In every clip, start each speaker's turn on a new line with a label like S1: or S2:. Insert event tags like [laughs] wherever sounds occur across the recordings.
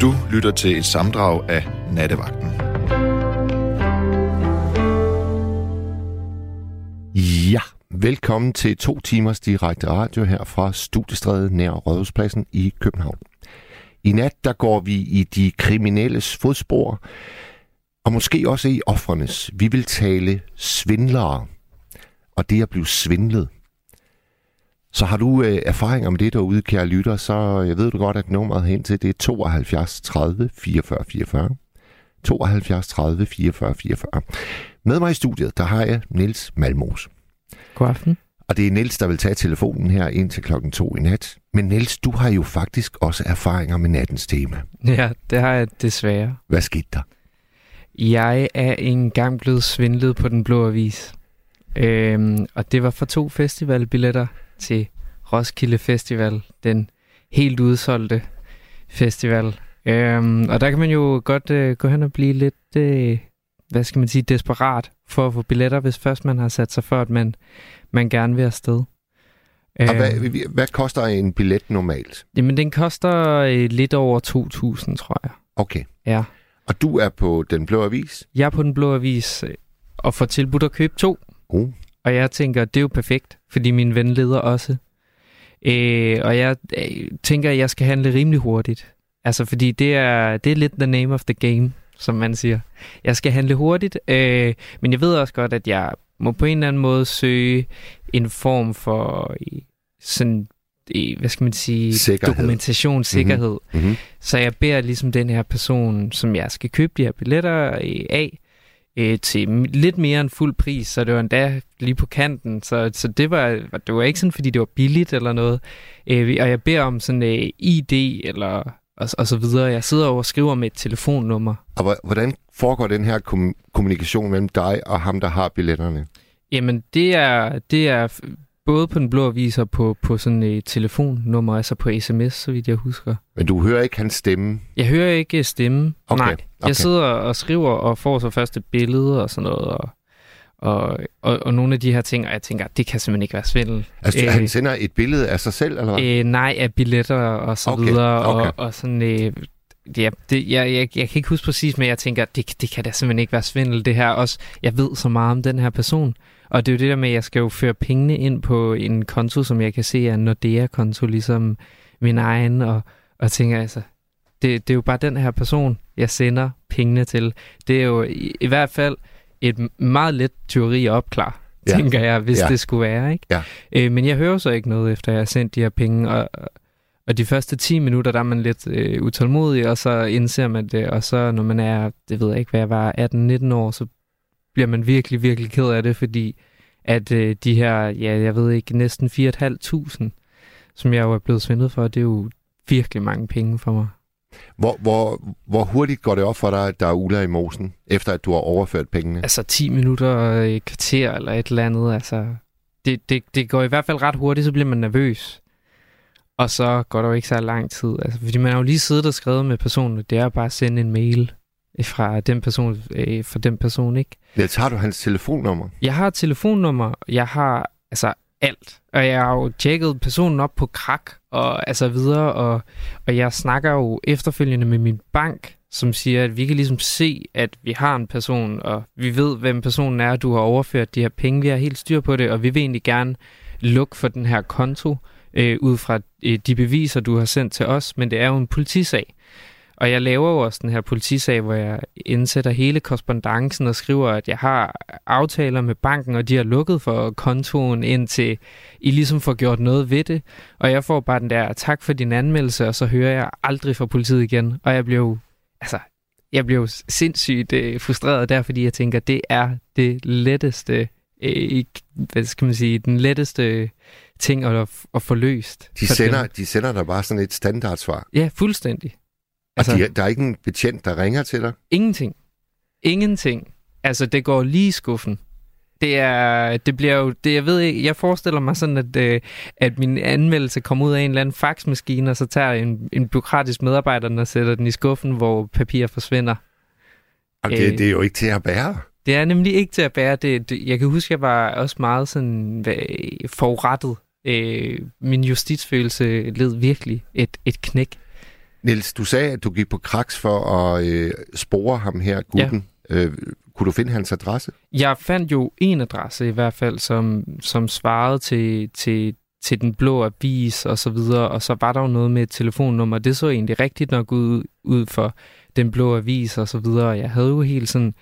S1: Du lytter til et samdrag af Nattevagten.
S2: Ja, velkommen til to timers direkte radio her fra Studiestræde nær Rådhuspladsen i København. I nat der går vi i de kriminelles fodspor, og måske også i offrenes. Vi vil tale svindlere, og det at blive svindlet. Så har du øh, erfaringer med det derude, kære lytter, så jeg ved du godt, at nummeret hen til det er 72 30 44 44. 72 30 44 44. Med mig i studiet, der har jeg Niels Malmos.
S3: God aften.
S2: Og det er Niels, der vil tage telefonen her ind til klokken to i nat. Men Niels, du har jo faktisk også erfaringer med nattens tema.
S3: Ja, det har jeg desværre.
S2: Hvad skete der?
S3: Jeg er engang blevet svindlet på Den Blå Avis. Øhm, og det var for to festivalbilletter til Roskilde Festival, den helt udsolgte festival. Øhm, og der kan man jo godt øh, gå hen og blive lidt, øh, hvad skal man sige, desperat for at få billetter, hvis først man har sat sig for, at man, man gerne vil afsted.
S2: Og hvad, hvad koster en billet normalt?
S3: Jamen, den koster øh, lidt over 2.000, tror jeg.
S2: Okay.
S3: Ja.
S2: Og du er på Den Blå Avis?
S3: Jeg er på Den Blå Avis øh, og får tilbudt at købe to.
S2: Oh.
S3: Og jeg tænker, det er jo perfekt, fordi min ven leder også. Øh, og jeg øh, tænker, at jeg skal handle rimelig hurtigt. Altså, fordi det er, det er lidt the name of the game, som man siger. Jeg skal handle hurtigt, øh, men jeg ved også godt, at jeg må på en eller anden måde søge en form for øh, sådan, øh, hvad skal man sige,
S2: Sikkerhed.
S3: dokumentation, sikkerhed.
S2: Mm-hmm.
S3: Så jeg beder ligesom den her person, som jeg skal købe de her billetter øh, af, øh, til lidt mere end fuld pris, så det var endda lige på kanten. Så, så det, var, det var ikke sådan, fordi det var billigt eller noget. Øh, og jeg beder om sådan øh, ID eller og, og så videre. Jeg sidder og skriver med et telefonnummer.
S2: Og hvor- hvordan foregår den her kom- kommunikation mellem dig og ham, der har billetterne?
S3: Jamen, det er, det er både på den blå avis og på, på sådan et telefonnummer, altså på sms, så vidt jeg husker.
S2: Men du hører ikke hans stemme?
S3: Jeg hører ikke stemme.
S2: Okay,
S3: Nej.
S2: okay.
S3: Jeg sidder og skriver og får så først et billede og sådan noget. Og, og, og, og nogle af de her ting, og jeg tænker, det kan simpelthen ikke være svindel.
S2: Altså,
S3: Øh,
S2: han sender et billede af sig selv, eller hvad?
S3: Øh, nej, af billetter og så
S2: okay,
S3: videre.
S2: okay.
S3: Og, og sådan, øh, ja, det, jeg, jeg, jeg kan ikke huske præcis, men jeg tænker, det, det kan da simpelthen ikke være svindel, det her. Også, jeg ved så meget om den her person. Og det er jo det der med, at jeg skal jo føre pengene ind på en konto, som jeg kan se er en Nordea-konto, ligesom min egen. Og, og tænker altså, det, det er jo bare den her person, jeg sender pengene til. Det er jo i, i hvert fald et meget let teori at opklare,
S2: Ja.
S3: tænker jeg, hvis
S2: ja.
S3: det skulle være. ikke?
S2: Ja.
S3: Øh, men jeg hører så ikke noget, efter jeg har sendt de her penge, og, og de første 10 minutter, der er man lidt øh, utålmodig, og så indser man det, og så når man er, det ved jeg ikke, hvad jeg var, 18-19 år, så bliver man virkelig, virkelig ked af det, fordi at øh, de her, ja, jeg ved ikke, næsten 4.500, som jeg jo er blevet svindlet for, det er jo virkelig mange penge for mig.
S2: Hvor, hvor, hvor hurtigt går det op for dig, at der er uler i mosen, efter at du har overført pengene?
S3: Altså 10 minutter, øh, kvarter eller et eller andet, altså det, det, det går i hvert fald ret hurtigt, så bliver man nervøs. Og så går der jo ikke så lang tid, altså, fordi man har jo lige siddet og skrevet med personen, det er bare at sende en mail fra den person, øh, fra den person, ikke?
S2: Niels, har du hans telefonnummer?
S3: Jeg har telefonnummer, jeg har altså alt. Og jeg har jo tjekket personen op på krak og altså videre, og, og jeg snakker jo efterfølgende med min bank, som siger, at vi kan ligesom se, at vi har en person, og vi ved, hvem personen er, du har overført de her penge, vi har helt styr på det, og vi vil egentlig gerne lukke for den her konto, øh, ud fra øh, de beviser, du har sendt til os, men det er jo en politisag. Og jeg laver jo også den her politisag, hvor jeg indsætter hele korrespondancen og skriver, at jeg har aftaler med banken, og de har lukket for kontoen, indtil I ligesom får gjort noget ved det. Og jeg får bare den der, tak for din anmeldelse, og så hører jeg aldrig fra politiet igen. Og jeg bliver jo, altså, jeg bliver jo sindssygt øh, frustreret der, fordi jeg tænker, det er det letteste, øh, hvad skal man sige, den letteste ting at, at få løst.
S2: De sender, de sender dig bare sådan et standardsvar.
S3: Ja, fuldstændig.
S2: Altså, og de, der er ikke en betjent, der ringer til dig?
S3: Ingenting. Ingenting. Altså, det går lige i skuffen. Det er, det bliver jo, det, jeg ved ikke, jeg forestiller mig sådan, at, øh, at min anmeldelse kommer ud af en eller anden faxmaskine, og så tager en, en byråkratisk medarbejder den og sætter den i skuffen, hvor papir forsvinder.
S2: Og det,
S3: Øh.
S2: det er jo ikke til at bære.
S3: Det er nemlig ikke til at bære. Det, det, jeg kan huske, jeg var også meget sådan forurettet. Øh, min justitsfølelse led virkelig et, et knæk.
S2: Niels, du sagde, at du gik på kraks for at øh, spore ham her, gutten. Ja. Øh, kunne du finde hans adresse?
S3: Jeg fandt jo en adresse i hvert fald, som, som svarede til, til, til den blå avis og så videre, og så var der jo noget med et telefonnummer. Det så egentlig rigtigt nok ud, ud for den blå avis og så videre. Jeg havde jo helt sådan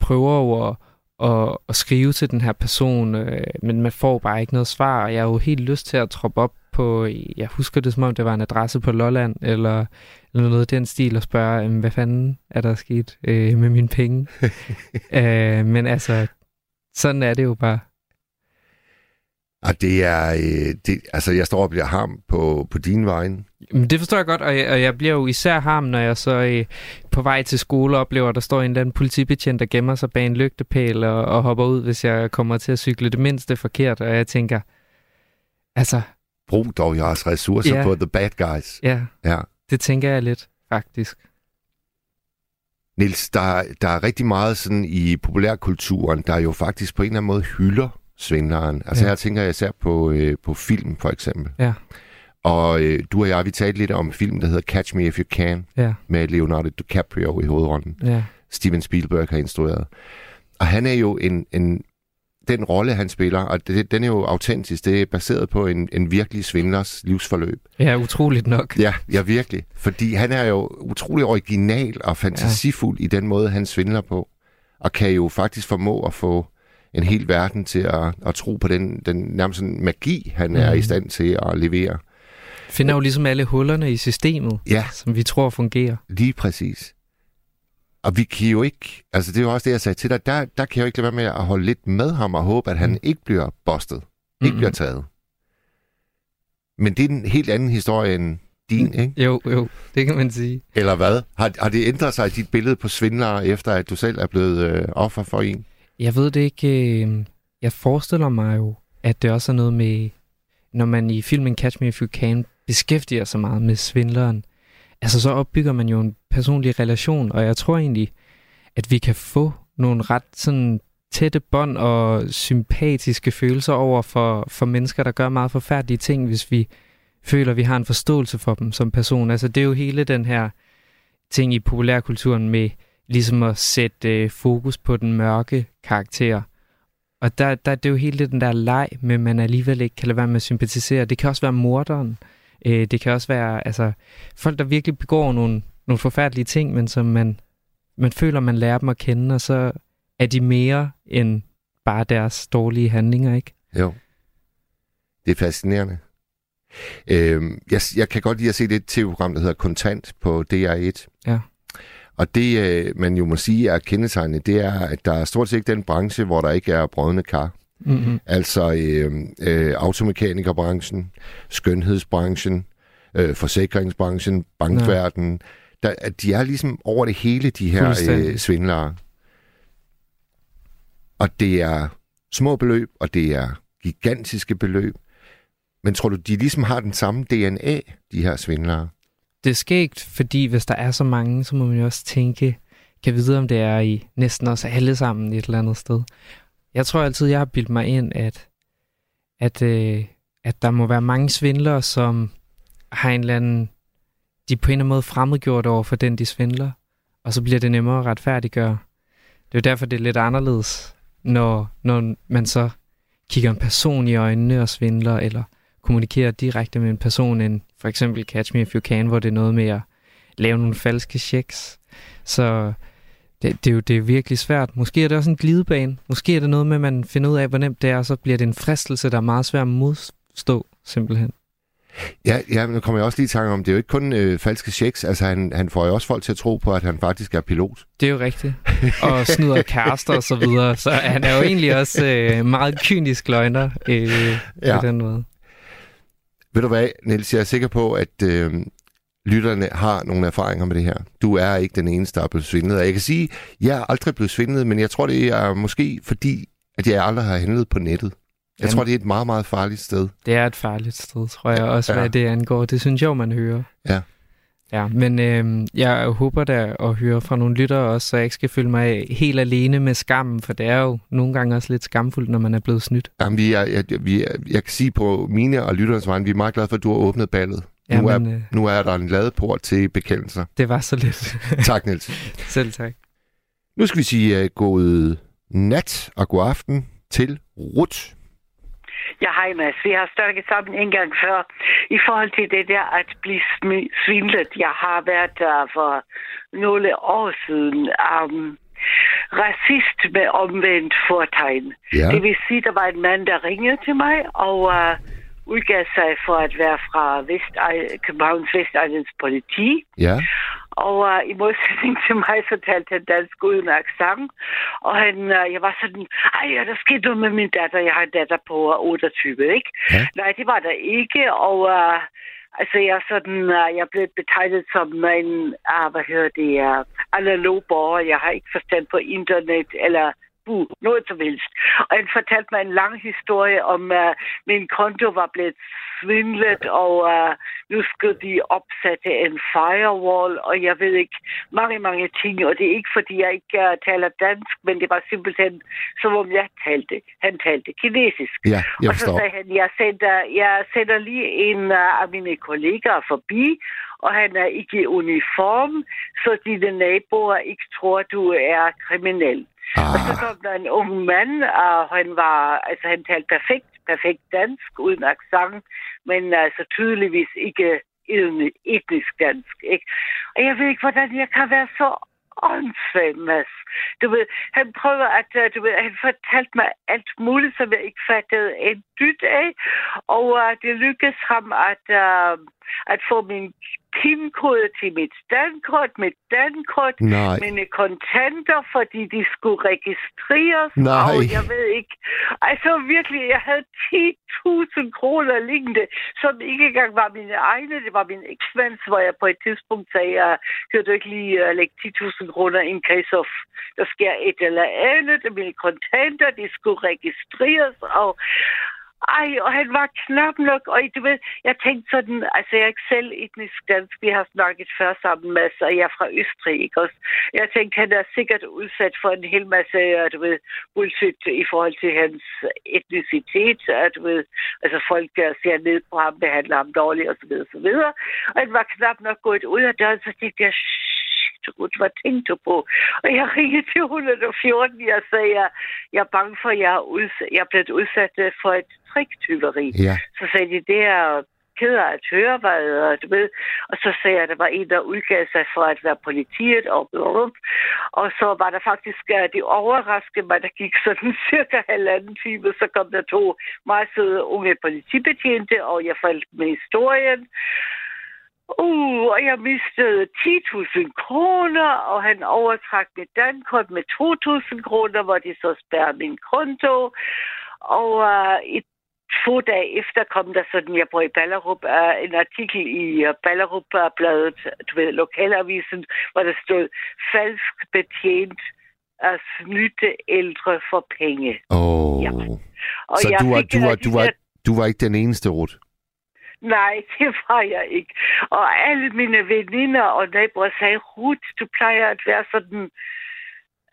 S3: prøver over at, at skrive til den her person, øh, men man får bare ikke noget svar, og jeg har jo helt lyst til at troppe op på, jeg husker det som om det var en adresse på Lolland, eller, eller noget af den stil, og spørge, hvad fanden er der sket øh, med mine penge? [laughs] øh, men altså, sådan er det jo bare.
S2: Og det er, øh, det, altså jeg står og bliver ham på, på din vejen.
S3: Men det forstår jeg godt, og jeg, og jeg bliver jo især ham, når jeg så øh, på vej til skole oplever, at der står en eller anden politibetjent, der gemmer sig bag en lygtepæl og, og hopper ud, hvis jeg kommer til at cykle det mindste forkert, og jeg tænker, altså...
S2: Brug dog jeres ressourcer ja, på the bad guys.
S3: Ja, ja, det tænker jeg lidt, faktisk.
S2: Nils, der, der er rigtig meget sådan i populærkulturen, der jo faktisk på en eller anden måde hylder svindleren. Altså ja. her tænker jeg især på, øh, på film, for eksempel.
S3: Ja.
S2: Og øh, du og jeg, vi talte lidt om film, der hedder Catch Me If You Can,
S3: ja.
S2: med Leonardo DiCaprio i hovedrollen.
S3: Ja.
S2: Steven Spielberg har instrueret. Og han er jo en, en den rolle, han spiller, og det, den er jo autentisk. Det er baseret på en, en virkelig svindlers livsforløb.
S3: Ja, utroligt nok.
S2: Ja, ja, virkelig. Fordi han er jo utrolig original og fantasifuld ja. i den måde, han svindler på. Og kan jo faktisk formå at få en hel verden til at, at tro på den, den nærmest sådan magi, han mm. er i mhm. stand til at levere.
S3: Finder jo ligesom alle hullerne i systemet,
S2: ja.
S3: som vi tror fungerer.
S2: Lige præcis. Og vi kan jo ikke, altså det er jo også det, jeg sagde til dig, der, der kan jeg jo ikke lade være med at holde lidt med ham og håbe, at han mm. ikke bliver bustet, ikke mm-hmm. bliver taget. Men det er en helt anden historie end din, mm. ikke?
S3: Jo, jo, det kan man sige.
S2: Eller hvad? Har, har det ændret sig dit billede på svindlere, efter at du selv er blevet øh, offer for en?
S3: Jeg ved det ikke. Øh, jeg forestiller mig jo, at det også er noget med, når man i filmen Catch Me If You Can beskæftiger sig meget med svindleren, altså så opbygger man jo en personlig relation, og jeg tror egentlig, at vi kan få nogle ret sådan tætte bånd og sympatiske følelser over for, for mennesker, der gør meget forfærdelige ting, hvis vi føler, at vi har en forståelse for dem som person. Altså det er jo hele den her ting i populærkulturen med ligesom at sætte øh, fokus på den mørke karakter. Og der, der det er jo hele den der leg at man alligevel ikke kan lade være med at sympatisere. Det kan også være morderen. Øh, det kan også være altså, folk, der virkelig begår nogle, nogle forfærdelige ting, men som man, man føler, man lærer dem at kende, og så er de mere end bare deres dårlige handlinger, ikke?
S2: Jo. Det er fascinerende. Øh, jeg, jeg kan godt lide at se det tv-program, der hedder Kontant på DR1.
S3: Ja.
S2: Og det, øh, man jo må sige er kendetegnet, det er, at der er stort set ikke den branche, hvor der ikke er brødende kar.
S3: Mm-hmm.
S2: Altså øh, øh, automekanikerbranchen, skønhedsbranchen, øh, forsikringsbranchen, bankverdenen. Der, de er ligesom over det hele, de her øh, svindlere. Og det er små beløb, og det er gigantiske beløb. Men tror du, de ligesom har den samme DNA, de her svindlere?
S3: Det er skægt, fordi hvis der er så mange, så må man jo også tænke, kan vide, om det er i næsten også alle sammen et eller andet sted. Jeg tror altid, jeg har bildt mig ind, at, at, øh, at der må være mange svindlere, som har en eller anden, de på en eller anden måde fremmedgjort over for den, de svindler, og så bliver det nemmere at retfærdiggøre. Det er jo derfor, det er lidt anderledes, når, når man så kigger en person i øjnene og svindler, eller kommunikerer direkte med en person, end for eksempel Catch Me If You Can, hvor det er noget med at lave nogle falske checks. Så det, det, er jo det er virkelig svært. Måske er det også en glidebane. Måske er det noget med, at man finder ud af, hvor nemt det er, og så bliver det en fristelse, der er meget svær at modstå, simpelthen.
S2: Ja, ja, nu kommer jeg også lige i tanke om, det er jo ikke kun øh, falske checks. Altså, han, han får jo også folk til at tro på, at han faktisk er pilot.
S3: Det er jo rigtigt. Og snyder kærester og så videre. Så han er jo egentlig også øh, meget kynisk løgner øh, ja. på den måde.
S2: Ved du hvad, Niels, jeg er sikker på, at øh, lytterne har nogle erfaringer med det her. Du er ikke den eneste, der er blevet svindlet. jeg kan sige, at jeg er aldrig blevet svindlet, men jeg tror, det er måske fordi, at jeg aldrig har handlet på nettet. Jeg Jamen, tror, det er et meget, meget farligt sted.
S3: Det er et farligt sted, tror jeg også, ja. hvad det angår. Det synes jeg, man hører.
S2: Ja.
S3: Ja, men øh, jeg håber da at høre fra nogle lyttere også, så jeg ikke skal føle mig helt alene med skammen, for det er jo nogle gange også lidt skamfuldt, når man er blevet snydt.
S2: Jamen, vi er, jeg, vi er, jeg kan sige på mine og lytternes vegne, vi er meget glade for, at du har åbnet ballet.
S3: Ja,
S2: nu, er,
S3: men, øh,
S2: nu er der en ladeport til bekendelser.
S3: det var så lidt. [laughs]
S2: Tak, Niels. [laughs]
S3: Selv tak.
S2: Nu skal vi sige uh, god nat og god aften til Ruth.
S4: Ja, hej Mads. Vi har snakket sammen en gang før. I forhold til det der at blive svindlet. Jeg har været der for nogle år siden. Um, racist med omvendt fortegn.
S2: Ja.
S4: Det vil sige, der var en mand, der ringede til mig og uh, udgav sig for at være fra Vest Københavns Vestegns politi.
S2: Ja.
S4: Og uh, i modsætning til mig, så talte han dansk uden accent. Og han, uh, jeg var sådan, ej, ja, der skete noget med min datter. Jeg har en datter på uh, 28, ikke?
S2: Ja.
S4: Nej, det var der ikke. Og uh, altså, jeg sådan, uh, jeg blev betegnet som en, uh, hvad hedder det, uh, analog borger. Jeg har ikke forstand på internet eller bu, noget som helst. Og han fortalte mig en lang historie om, at uh, min konto var blevet svindlet, og uh, nu skulle de opsætte en firewall, og jeg ved ikke mange, mange ting. Og det er ikke, fordi jeg ikke uh, taler dansk, men det var simpelthen, som om jeg talte. Han talte kinesisk.
S2: Ja, jeg
S4: og så
S2: forstår.
S4: sagde han, jeg sender, jeg sender lige en uh, af mine kollegaer forbi, og han er ikke i uniform, så dine naboer ikke tror, du er kriminel. Og så
S2: Ah,
S4: kom der en ung mand, og han var, altså han talte perfekt, perfekt dansk, uden accent, men altså tydeligvis ikke etnisk dansk, ikke? Og jeg ved ikke, hvordan jeg kan være så åndssvag, Du ved, han prøver at, øh, du ved, han fortalte mig alt muligt, som jeg ikke fattede en dyt af, og uh, det lykkedes ham at, uh, at få min PIN-kode til mit dankort, mit dankort,
S2: nej.
S4: mine kontanter, fordi de skulle registreres.
S2: Nej.
S4: Og jeg ved ikke. Altså virkelig, jeg havde 10.000 kroner liggende, som ikke engang var mine egne. Det var min eksmands, hvor jeg på et tidspunkt sagde, uh, kan du ikke lige uh, lægge 10.000 kroner in case of, der sker et eller andet. Mine kontanter, de skulle registreres, og ej, og han var knap nok, og du ved, jeg tænkte sådan, altså jeg er ikke selv etnisk dansk, vi har snakket før sammen, Mads, og jeg er fra Østrig, ikke også? Jeg tænkte, han er sikkert udsat for en hel masse, du ved, bullshit i forhold til hans etnicitet, at du ved, altså folk der ser ned på ham, behandler ham dårligt, og så videre, så videre. Og han var knap nok gået ud af døren, så tænkte jeg, Gud, hvad tænkte du på? Og jeg ringede til 114, jeg sagde, jeg, jeg er bange for, at jeg er, udsat, jeg er blevet udsat øh, for et triktyveri.
S2: Ja.
S4: Så sagde de, det er ked af at høre, hvad, øh, du ved. Og så sagde jeg, at der var en, der udgav sig for at være politiet, og, og så var der faktisk, at de overraskede mig, der gik sådan [laughs] cirka halvanden time, så kom der to meget søde unge politibetjente, og jeg faldt med historien. Uh, og jeg mistede 10.000 kroner, og han overtrak mit dankort med 2.000 kroner, hvor de så spærrede min konto. Og uh, et få dage efter kom der sådan, jeg bor i Ballerup, uh, en artikel i uh, Ballerup-bladet, du ved, lokalavisen, hvor der stod, falsk betjent at snytte ældre for penge.
S2: Åh.
S4: Ja. Og
S2: Så
S4: jeg
S2: du var, du, var, du, var, du var ikke den eneste, Ruth? [laughs]
S4: Nej, det var jeg ikke. Og alle mine veninder og naboer sagde, Ruth, du plejer at være sådan,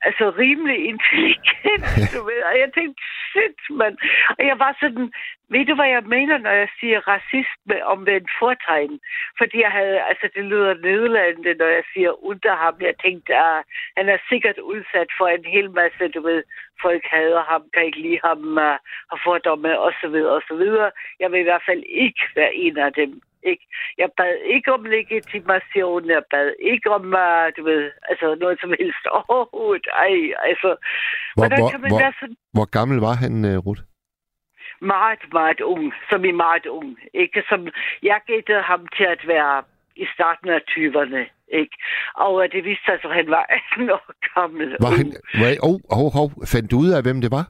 S4: altså rimelig intelligent, [laughs] du ved. Og jeg tænkte, shit, mand. Og jeg var sådan, ved du, hvad jeg mener, når jeg siger racist med omvendt fortegn? Fordi jeg havde, altså det lyder nedladende, når jeg siger under ham. Jeg tænkte, at han er sikkert udsat for en hel masse, du ved, folk hader ham, kan ikke lide ham, uh, har fordomme, så videre. Jeg vil i hvert fald ikke være en af dem. Ikke? Jeg bad ikke om legitimation, jeg bad ikke om, uh, du ved, altså noget som helst [laughs] overhovedet. Ej, altså,
S2: Hvor, hvor,
S4: kan man
S2: hvor,
S4: være så
S2: hvor gammel var han, uh, Ruth?
S4: meget, meget ung, som i meget ung. Ikke? Som, jeg gættede ham til at være i starten af 20'erne. Ikke? Og øh, det viste sig, at han var [laughs] 18 år gammel.
S2: Var han, var, oh, oh, oh, fandt du ud af, hvem det var?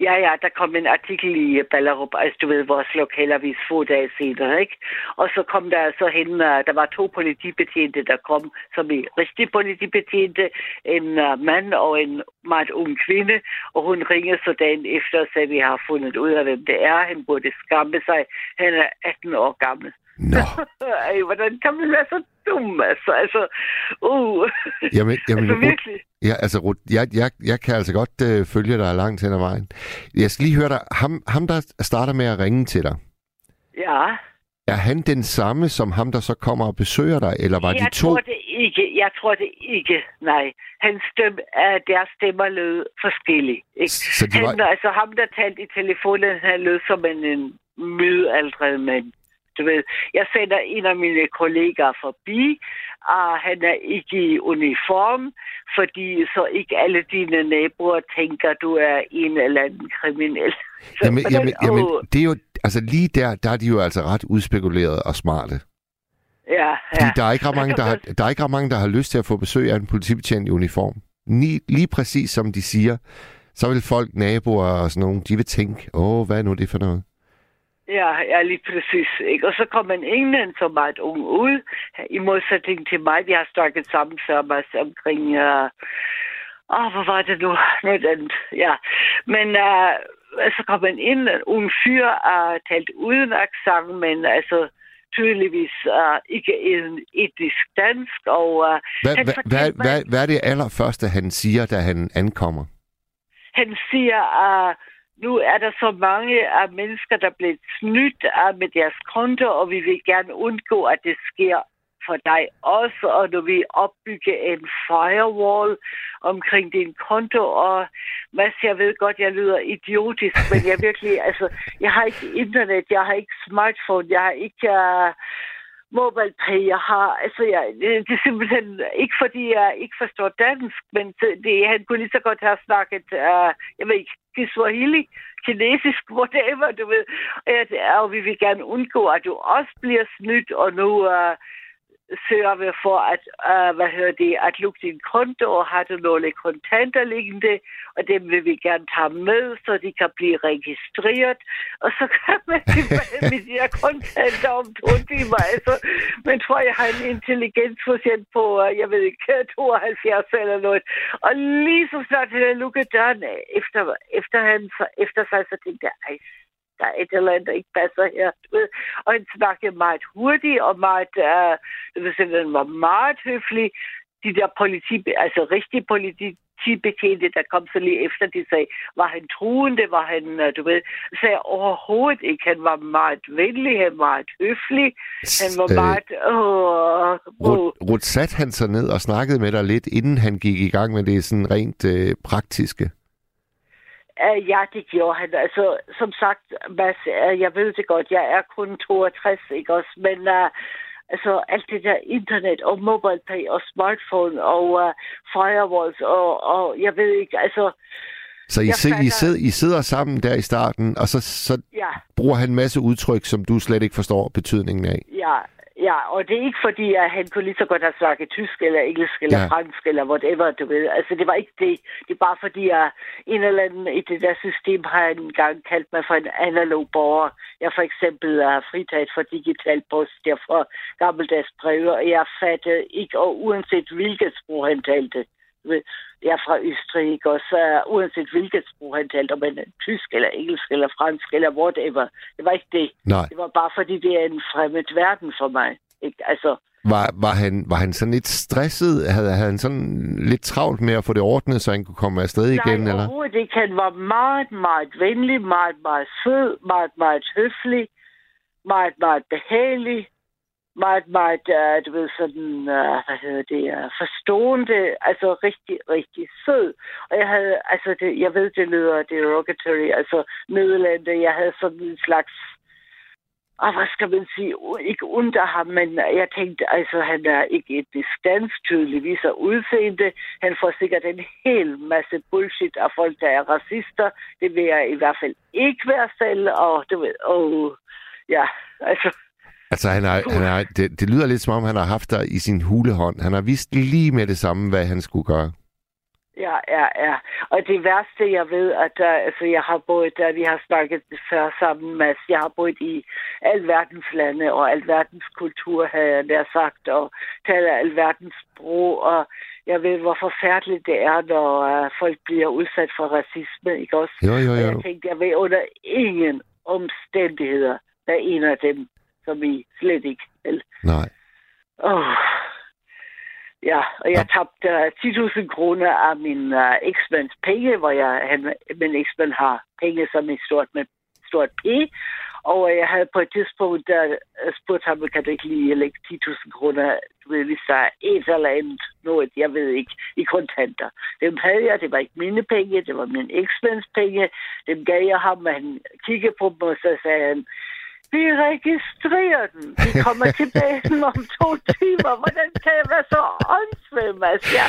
S4: Ja, ja, der kom en artikel i øh, Ballerup, altså du ved, vores lokalavis få dage senere, ikke? Og så kom der så hen, øh, der var to politibetjente, der kom, som i rigtig politibetjente, en øh, mand og en meget ung kvinde, og hun ringede så dagen efter og sagde, vi har fundet ud af, hvem det er. Han burde skamme sig. Han er 18 år gammel.
S2: Nå, [laughs]
S4: Ej, hvordan kan man være så dum, altså? Altså, uh.
S2: jamen, jamen
S4: altså virkelig.
S2: ja, altså, Ruth, jeg, jeg, jeg kan altså godt uh, følge dig langt hen ad vejen. Jeg skal lige høre dig. Ham, ham, der starter med at ringe til dig,
S4: Ja.
S2: er han den samme som ham, der så kommer og besøger dig, eller var
S4: jeg
S2: de to?
S4: tror det ikke. Jeg tror det ikke. Nej. Hans stemme, uh, deres stemmer lød forskellige. Ikke?
S2: Så de
S4: Han,
S2: var...
S4: altså ham, der talte i telefonen, han lød som en, en midaldret mand. Du ved, jeg sender en af mine kollegaer forbi, og han er ikke i uniform, fordi så ikke alle dine naboer tænker, du er en eller anden kriminel. [laughs] Så
S2: Jamen,
S4: den-
S2: jamen, jamen, det er jo, altså lige der, der er de jo altså ret udspekuleret og smarte.
S4: ja,
S2: Fordi
S4: ja.
S2: der er ikke ret mange, der har, der er ikke ret mange, der har lyst til at få besøg af en politibetjent i uniform. Lige, lige præcis som de siger, så vil folk, naboer og sådan nogen, de vil tænke, åh, hvad er nu det for noget?
S4: Ja, ja, lige præcis. Ikke? Og så kom en englænd så meget ung ud, i modsætning til mig. Vi har snakket sammen sammen omkring... Uh, åh, hvor var det nu? Noget andet. Ja. Men uh, så kom en ind, en ung fyr, og uh, talte uden accent, men altså tydeligvis uh, ikke en etisk dansk. Og uh,
S2: Hvad,
S4: Han
S2: hvad,
S4: fortalte
S2: hvad,
S4: mig-
S2: hvad, hvad er det allerførste, han siger, da han ankommer?
S4: han siger, at nu er der så mange af mennesker, der er blevet snydt af med deres konto, og vi vil gerne undgå, at det sker for dig også, og nu vil opbygge en firewall omkring din konto, og Mads, jeg ved godt, jeg lyder idiotisk, men jeg [laughs] virkelig, altså, jeg har ikke internet, jeg har ikke smartphone, jeg har ikke uh, mobile pay, jeg har, altså, jeg, øh, det er simpelthen ikke, fordi jeg ikke forstår dansk, men det, han kunne lige så godt have snakket, uh, jeg ved ikke, Kiswahili, kinesisk, [laughs] whatever, du ved. Og, jeg, og vi vil gerne undgå, at du også bliver snydt, og nu uh, sørger vi for at, uh, hvad hedder det, at lukke din konto, og har du nogle kontanter liggende, og dem vil vi gerne tage med, så de kan blive registreret, og så kan man [laughs] tilbage med de her kontanter om to timer. Altså, men tror, jeg har en intelligensprocent på, uh, jeg ved ikke, 72 eller noget. Og lige så snart han havde lukket døren efter, efter, han, efter sig, så tænkte jeg, ej, der er et eller andet, der ikke passer her. Du ved. Og han snakkede meget hurtigt og meget, det vil sige, han var meget høflig. De der politi, altså rigtige politibetjente, der kom så lige efter, de sagde, var han truende, var han, uh, du ved, sagde overhovedet ikke. Han var meget venlig, han var meget høflig, han var
S2: Øh,
S4: meget, åh.
S2: Rut, Rut satte han sig ned og snakkede med dig lidt, inden han gik i gang med det sådan rent øh, praktiske.
S4: Uh, ja, det gjorde han. Altså, som sagt, Mads, uh, jeg ved det godt, jeg er kun 62, ikke også? Men uh, altså, alt det der internet og mobile pay og smartphone og uh, firewalls og, og jeg ved ikke, altså,
S2: Så I,
S4: Jeg
S2: sid, I,
S4: fatter-
S2: sid, I sidder sammen der i starten, og så, så
S4: ja,
S2: bruger han en masse udtryk, som du slet ikke forstår betydningen af.
S4: ja, ja, og det er ikke fordi, at han kunne lige så godt have snakket tysk eller engelsk eller
S2: Ja.
S4: fransk eller whatever, du ved. Altså, det var ikke det. Det er bare fordi, at en eller anden i det der system har engang kaldt mig for en analog borger. Jeg for eksempel er fritaget for digital post, jeg får gammeldags breve, og jeg fattede ikke, og uanset hvilket sprog han talte, jeg er fra Østrig, ikke? og så uanset hvilket sprog han talte, om han tysk eller engelsk eller fransk eller whatever. Det var ikke det.
S2: Nej.
S4: Det var bare fordi, det er en fremmed verden for mig. Ikke? Altså,
S2: Var, var, han, var han sådan lidt stresset? Havde, havde han sådan lidt travlt med at få det ordnet, så han kunne komme afsted igen?
S4: nej,
S2: Eller?
S4: overhovedet ikke. Han var meget, meget venlig, meget, meget sød, meget, meget høflig, meget, meget behagelig, meget, meget, uh, du ved, sådan, uh, hvad hedder det, uh, forstående, altså rigtig, rigtig sød. Og jeg havde, altså, det, jeg ved, det lyder derogatory, altså Nederlande, jeg havde sådan en slags og hvad skal man sige, ikke under ham, men jeg tænkte, altså han er ikke et distans tydeligvis af udseende. Han får sikkert en hel masse bullshit af folk, der er racister. Det vil jeg i hvert fald ikke være selv, og du ved, og ja, altså,
S2: Altså, han har, han har, det, det lyder lidt som om, han har haft dig i sin hulehånd. Han har vidst lige med det samme, hvad han skulle gøre.
S4: Ja, ja, ja. Og det værste, jeg ved, at uh, altså, jeg har boet der, vi har snakket før sammen, Mads. Jeg har boet i alverdens lande og alverdens kultur, har jeg nær sagt, og taler alverdens sprog, og jeg ved, hvor forfærdeligt det er, når uh, folk bliver udsat for racisme, ikke også?
S2: Jo, jo,
S4: Og
S2: jo.
S4: jeg tænkte, jeg vil under ingen omstændigheder være en af dem, som I slet ikke vil.
S2: Nej.
S4: Oh. Ja, og jeg tabte uh, 10.000 kroner af min uh, eksmands penge, hvor jeg, han, min eksmand har penge som et stort, med stort P. Og jeg havde på et tidspunkt uh, spurgte ham, kan du ikke lige lægge 10.000 kroner, du ved, hvis der er et eller andet, noget, jeg ved ikke, i kontanter. Dem havde jeg, det var ikke mine penge, det var min eksmands penge. Dem gav jeg ham, og han kiggede på dem, og så sagde han, vi registrerer den. Vi kommer tilbage [laughs] om to timer. Hvordan kan jeg være så åndssvagt, Mads? Ja.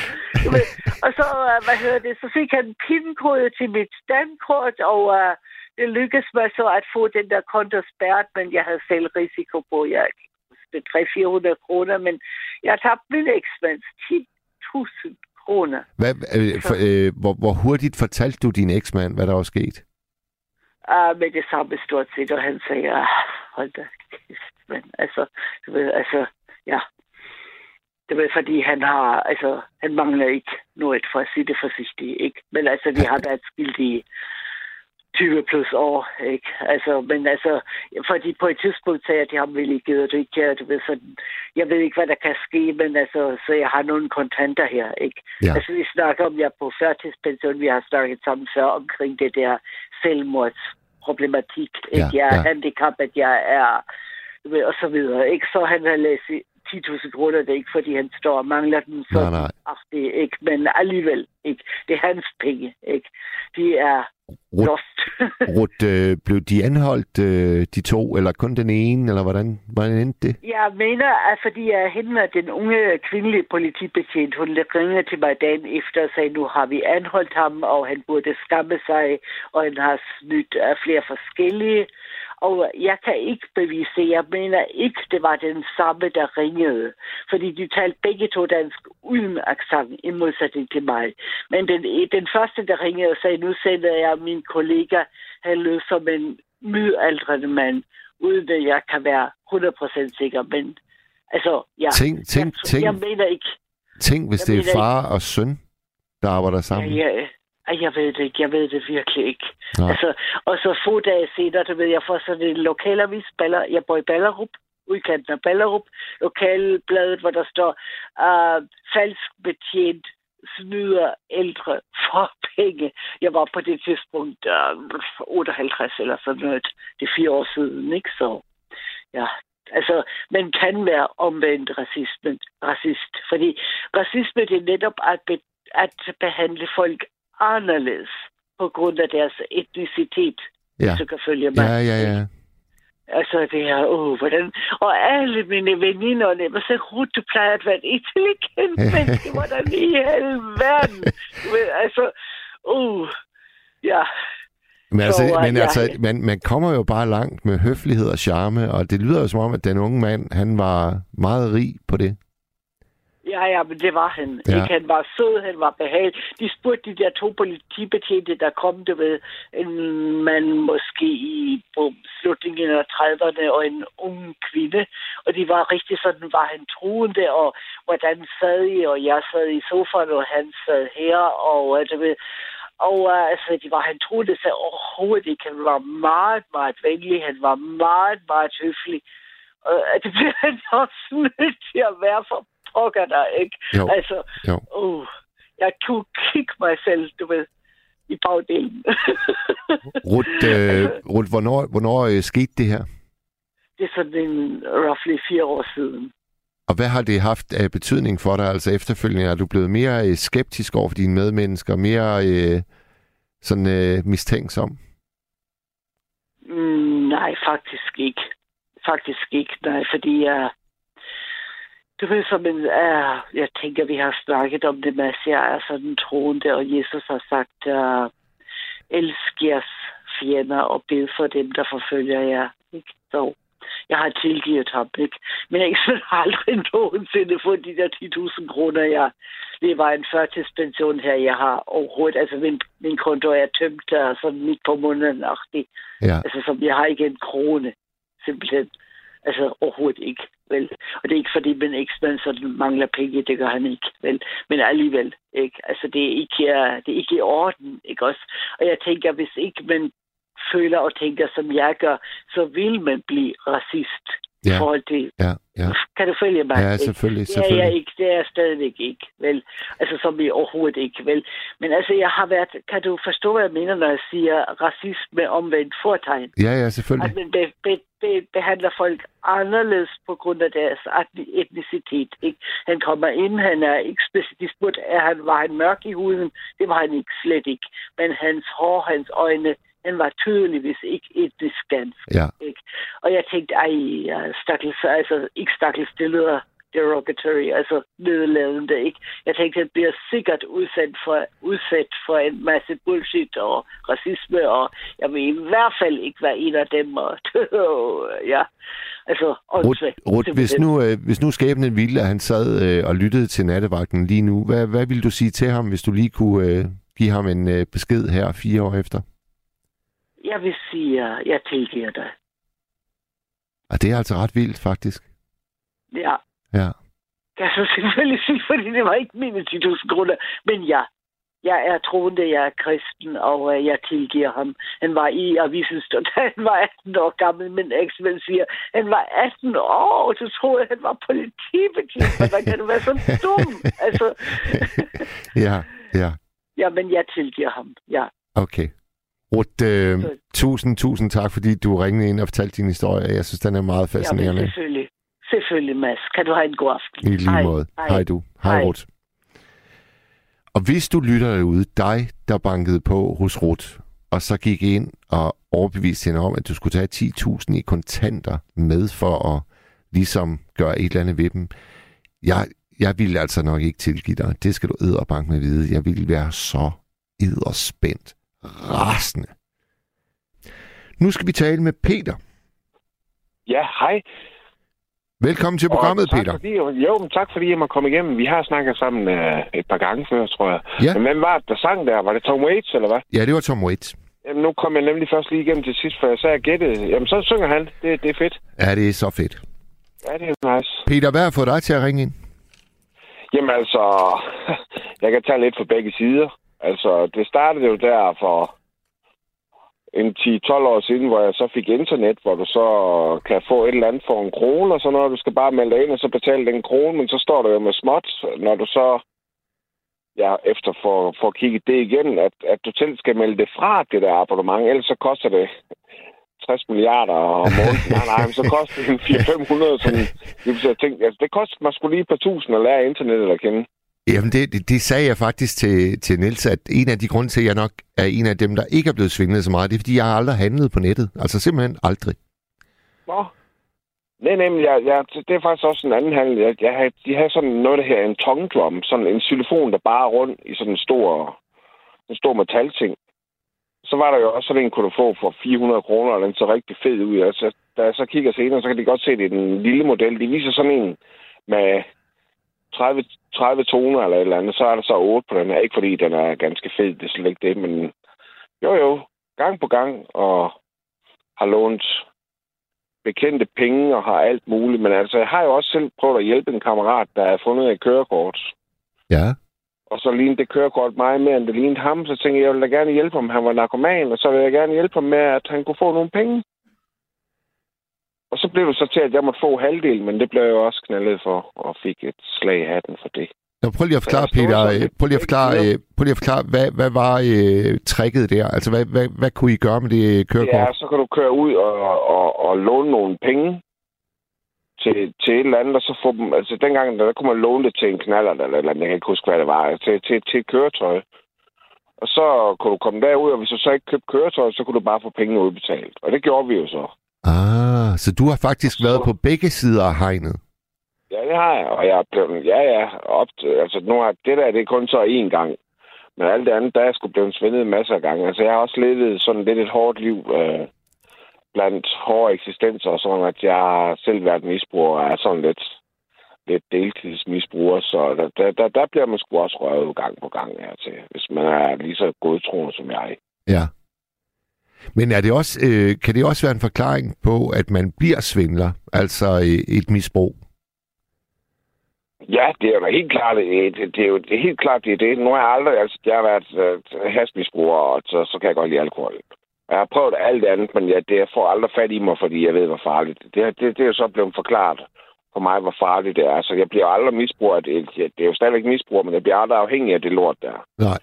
S4: Og så, øh, hvad hedder det, så fik han pindkode til mit standkort, og uh, det lykkedes mig så at få den der konto spærret, men jeg havde selv risiko på, jeg 300-400 kroner, men jeg tabte min eksmands 10.000 kroner.
S2: Hvad, øh, for, øh, hvor, hvor hurtigt fortalte du din eksmand, hvad der var sket?
S4: Ah, med det samme stort set, og han sagde, ah, hold da kæft, men altså, du ved, altså, ja. Det var fordi, han har, altså, han mangler ikke noget for at sige det forsigtigt, ikke? Men altså, vi har været skyldige 20 plus år, ikke? Altså, men altså, fordi på et tidspunkt sagde jeg til ham, vil I gider du ikke, du ved, sådan, jeg ved ikke, hvad der kan ske, men altså, så jeg har nogle kontanter her, ikke? Ja. Altså, vi snakker om, jeg er på førtidspension, vi har snakket sammen før omkring det der selvmordsproblematik, ikke? Ja, jeg er ja. handicappet, jeg er, og så videre, ikke? Så han har læst 10.000 kroner, det er ikke, fordi han står og mangler dem, så nej, nej. Ach, det er ikke, men alligevel ikke. Det er hans penge, ikke? De er Rut, lost. [laughs]
S2: Rut, øh, blev de anholdt, øh, de to, eller kun den ene, eller hvordan, hvordan endte det?
S4: Jeg mener, at fordi jeg hende den unge kvindelige politibetjent, hun ringede til mig dagen efter og sagde, nu har vi anholdt ham, og han burde skamme sig, og han har snydt af flere forskellige. Og jeg kan ikke bevise Jeg mener ikke, det var den samme, der ringede. Fordi de talte begge to dansk uden accent, i modsætning til mig. Men den, den første, der ringede sagde, nu sender jeg min kollega, han lød som en midaldrende mand, uden at jeg kan være 100% sikker. Men altså, ja.
S2: Tænk, tænk,
S4: jeg,
S2: tænk,
S4: jeg mener ikke.
S2: Tænk, hvis det er far ikke. og søn, der arbejder sammen.
S4: Ja, ja, jeg ved det ikke. Jeg ved det virkelig ikke. Altså, og så få dage senere, der ved jeg, for sådan en lokalavis, Baller, jeg bor i Ballerup, udkanten af Ballerup, lokalbladet, hvor der står, uh, falsk betjent snyder ældre for penge. Jeg var på det tidspunkt uh, 58 eller sådan noget. Det er fire år siden, ikke? Så ja, altså, man kan være omvendt racismen, racist. Fordi racisme, det er netop at, be, at behandle folk anderledes på grund af deres etnicitet, ja. så kan følge mig.
S2: Ja, ja, ja.
S4: Altså, det er, åh, hvordan... Og alle mine veninder, det var så Ruth, du plejer at være et intelligent menneske. Hvordan i hele verden? Men, altså, uh, ja.
S2: Men, altså, så, men ja. altså, man, man kommer jo bare langt med høflighed og charme, og det lyder jo som om, at den unge mand, han var meget rig på det.
S4: Ja, ja, men det var han. Ja. Ikke? Han var sød, han var behagelig. De spurgte de der to politibetjente, der kom, du ved, en mand måske i på slutningen af 30'erne og en ung kvinde. Og de var rigtig sådan, var han truende, og hvordan sad I, og jeg sad i sofaen, og han sad her, og du ved, og uh, altså, de var, han troede sig overhovedet ikke. Han var meget, meget venlig. Han var meget, meget høflig. Og uh, det bliver han [laughs] også nødt til at være for pokker der, ikke?
S2: Jo.
S4: Altså,
S2: jo.
S4: Uh, jeg kunne kigge mig selv, du ved, i bagdelen. [laughs]
S2: Rut, øh, Rut hvornår, hvornår øh, skete det her?
S4: Det er sådan en roughly fire år siden.
S2: Og hvad har det haft af betydning for dig? Altså efterfølgende er du blevet mere øh, skeptisk over for dine medmennesker, mere øh, sådan øh, mistænksom?
S4: Mm, nej, faktisk ikke. Faktisk ikke, nej, fordi jeg, du ved, som en, uh, jeg tænker, vi har snakket om det, Mads. Jeg er sådan troende, og Jesus har sagt, uh, elsk jeres fjender og bed for dem, der forfølger jer. Ikke? Så jeg har tilgivet ham, ikke? Men jeg har aldrig [laughs] nogensinde fået de der 10.000 kroner. Jeg lever en førtidspension her. Jeg har overhovedet, altså min, min konto er tømt der, sådan midt på måneden. Ja. Altså, som jeg har ikke en krone, simpelthen. Altså overhovedet ikke, vel? Og det er ikke fordi min eksmand sådan mangler penge, det gør han ikke, vel? Men alligevel, ikke? Altså det er ikke, det er ikke i orden, ikke også? Og jeg tænker, hvis ikke man føler og tænker, som jeg gør, så vil man blive racist.
S2: Ja.
S4: i forhold til...
S2: Ja, ja.
S4: Kan du følge mig?
S2: Ja,
S4: ikke?
S2: selvfølgelig,
S4: Det er jeg
S2: selvfølgelig.
S4: ikke. Det er jeg stadigvæk ikke, vel? Altså, som vi overhovedet ikke, vel? Men altså, jeg har været... Kan du forstå, hvad jeg mener, når jeg siger racisme omvendt fortegn?
S2: Ja, ja,
S4: At
S2: selvfølgelig.
S4: man be, be, be, behandler folk anderledes på grund af deres etni- etnicitet. Ikke? Han kommer ind, han er ikke specifikt spurgt, er han, var han mørk i huden? Det var han ikke, slet ikke. Men hans hår, hans øjne, han var tydeligvis ikke etnisk dansk.
S2: Ja,
S4: Ikke? Og jeg tænkte, ej, stakkels, altså ikke stakkels, det lyder derogatory, altså nedladende, ikke? Jeg tænkte, han bliver sikkert udsat for, udsat for en masse bullshit og racisme, og jeg vil i hvert fald ikke være en af dem, og [laughs] ja, altså,
S2: Rut,
S4: åndssvagt,
S2: Rut hvis,
S4: simpelthen.
S2: nu, øh, hvis nu skæbnen ville, at han sad øh, og lyttede til nattevagten lige nu, hvad, hvad ville du sige til ham, hvis du lige kunne øh, give ham en øh, besked her fire år efter?
S4: Jeg vil sige, at jeg tilgiver dig.
S2: Og det er altså ret vildt, faktisk.
S4: Ja,
S2: Ja.
S4: kan jeg så selvfølgelig [laughs] sige, fordi det var ikke mine 10.000 kroner, men ja, jeg er troende, jeg er kristen, og øh, jeg tilgiver ham. Han var i avisen stund, [laughs] han var 18 år gammel, men eksmænd siger, han var 18 år, så troede han var politibetjent. Hvordan kan du være så dum? Altså, [laughs]
S2: ja, ja.
S4: ja, men jeg tilgiver ham, ja.
S2: Okay. Rut, øh, tusind, tusind tak, fordi du ringede ind og fortalte din historie. Jeg synes, den er meget
S4: ja
S2: fascinerende.
S4: selvfølgelig. Selvfølgelig, Mads. Kan du have en god aften?
S2: I lige
S4: Hej.
S2: måde.
S4: Hej.
S2: Hej du. Hej,
S4: Hej.
S2: Rut. Og hvis du lytter derude, dig, der bankede på hos Rut, og så gik ind og overbeviste hende om, at du skulle tage 10.000 i kontanter med for at ligesom gøre et eller andet ved dem. Jeg, jeg ville altså nok ikke tilgive dig. Det skal du bank med vide. Jeg ville være så edderspændt. Rasende. Nu skal vi tale med Peter.
S5: Ja, hej.
S2: Velkommen til programmet,
S5: Og tak
S2: Peter.
S5: Fordi, jo, men tak fordi jeg må komme igennem. Vi har snakket sammen uh, et par gange før, tror jeg.
S2: Ja.
S5: Men hvem var det, der sang der? Var det Tom Waits, eller hvad?
S2: Ja, det var Tom Waits.
S5: Jamen, nu kom jeg nemlig først lige igennem til sidst, for jeg sagde, gættede. Jamen, så synger han. Det, det er fedt.
S2: Ja, det er så fedt.
S5: Ja, det er nice.
S2: Peter, hvad har fået dig til at ringe ind?
S5: Jamen, altså, [laughs] jeg kan tage lidt fra begge sider. Altså, det startede jo der for en 10-12 år siden, hvor jeg så fik internet, hvor du så kan få et eller andet for en krone, og så når du skal bare melde dig ind, og så betale den krone, men så står der jo med småt, når du så, ja, efter for, for at kigge det igen, at, at du selv skal melde det fra, det der abonnement, ellers så koster det 60 milliarder om måneden. nej, nej, men så koster det 400-500, sådan, jeg tænkte, altså, det koster mig skulle lige et par tusind at lære internettet at kende.
S2: Jamen, det, det, det sagde jeg faktisk til, til Niels, at en af de grunde til, at jeg nok er en af dem, der ikke er blevet svindlet så meget, det er, fordi jeg har aldrig handlet på nettet. Altså simpelthen aldrig.
S5: Nå. Nej, nej, men jeg, jeg, det er faktisk også en anden handel. Jeg, jeg, havde, de havde sådan noget, der her en tongue drum. Sådan en xylofon, der bare er rundt i sådan en stor, en stor metalting. Så var der jo også sådan en, kunne du få for 400 kroner, og den så rigtig fed ud. Altså, da jeg så kigger senere, så kan de godt se, at det er den lille model. De viser sådan en med 30, 30 toner eller et eller andet. Så er der så 8 på den her. Ikke fordi den er ganske fed, det er slet ikke det, men jo jo, gang på gang, og har lånt bekendte penge og har alt muligt. Men altså, jeg har jo også selv prøvet at hjælpe en kammerat, der har fundet et kørekort.
S2: Ja.
S5: Og så lignede det kørekort meget mere, end det lignede ham. Så tænkte jeg, jeg ville da gerne hjælpe ham. Han var narkoman, og så ville jeg gerne hjælpe ham med, at han kunne få nogle penge. Og så blev det så til, at jeg måtte få halvdelen, men det blev jeg jo også knaldet for, og fik et slag i hatten for det.
S2: Nå, prøv lige at forklare, Peter, øh, prøv lige at forklare, øh, prøv lige at forklare hvad, hvad var øh, tricket der? Altså, hvad, hvad, hvad kunne I gøre med det kørekort?
S5: Ja, så kan du køre ud og, og, og låne nogle penge til, til et eller andet, og så få dem... Altså, dengang, der, der kunne man låne det til en knaller, eller, eller jeg kan ikke huske, hvad det var, til, til, til et køretøj. Og så kunne du komme derud, og hvis du så ikke købte køretøj, så kunne du bare få pengene udbetalt. Og det gjorde vi jo så.
S2: Ah, så du har faktisk
S5: Så-
S2: været på begge sider af hegnet.
S5: Ja, det har jeg, og jeg er blevet, ja, ja, op til, altså nu har, det der, det er kun så én gang. Men alt det andet, der er jeg sgu blevet svindet masser af gange. Altså, jeg har også levet sådan lidt et hårdt liv øh, blandt hårde eksistenser, og sådan at jeg har selv været misbruger og er sådan lidt, lidt deltidsmisbruger, så der, der, der, der bliver man sgu også røvet gang på gang her til, hvis man er lige så godtroende som jeg.
S2: Ja. Men er det også, øh, kan det også være en forklaring på, at man bliver svindler, altså øh, et misbrug?
S5: Ja, det er jo da helt klart, det, det, det er jo det er helt klart, det er det. Nu har jeg aldrig, altså, jeg har været øh, hasmisbruger, og så, så kan jeg godt lide alkohol. Jeg har prøvet alt andet, men jeg, det får aldrig fat i mig, fordi jeg ved, hvor farligt det er. Det, det er jo så blevet forklaret for mig, hvor farligt det er. Så jeg bliver aldrig misbruger af det. Det er jo stadigvæk misbrug, men jeg bliver aldrig afhængig af det lort der.
S2: Nej.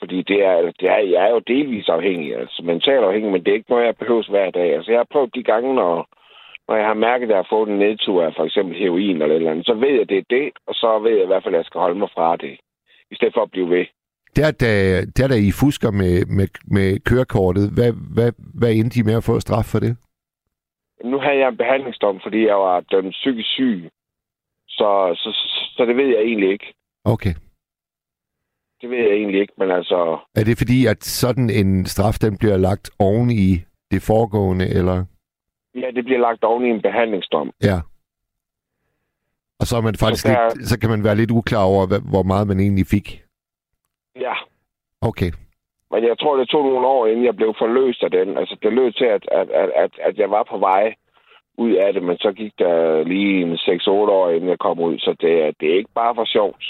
S5: Fordi det er, det er, jeg er jo delvis afhængig, altså mentalt afhængig, men det er ikke noget, jeg behøver hver dag. Altså jeg har prøvet de gange, når, når jeg har mærket, at jeg har fået en nedtur af for eksempel heroin eller et eller andet, så ved jeg, at det er det, og så ved jeg i hvert fald, at jeg skal holde mig fra det, i stedet for at blive ved.
S2: Der, da, der, da I fusker med, med, med kørekortet, hvad, hvad, hvad endte I med at få straf for det?
S5: Nu havde jeg en behandlingsdom, fordi jeg var dømt psykisk syg. Så, så, så det ved jeg egentlig ikke.
S2: Okay.
S5: Det ved jeg egentlig ikke, men altså...
S2: Er det fordi, at sådan en straf, den bliver lagt oven i det foregående, eller?
S5: Ja, det bliver lagt oven i en behandlingsdom.
S2: Ja. Og så, er man faktisk
S5: Så der-
S2: lidt, så kan man være lidt uklar over, hvor meget man egentlig fik.
S5: Ja,
S2: Okay.
S5: men jeg tror, det tog nogle år, inden jeg blev forløst af den. Altså, det lød til, at, at, at, at, at jeg var på vej ud af det, men så gik der lige en 6-8 år, inden jeg kom ud. Så det, er- det er ikke bare for sjovt.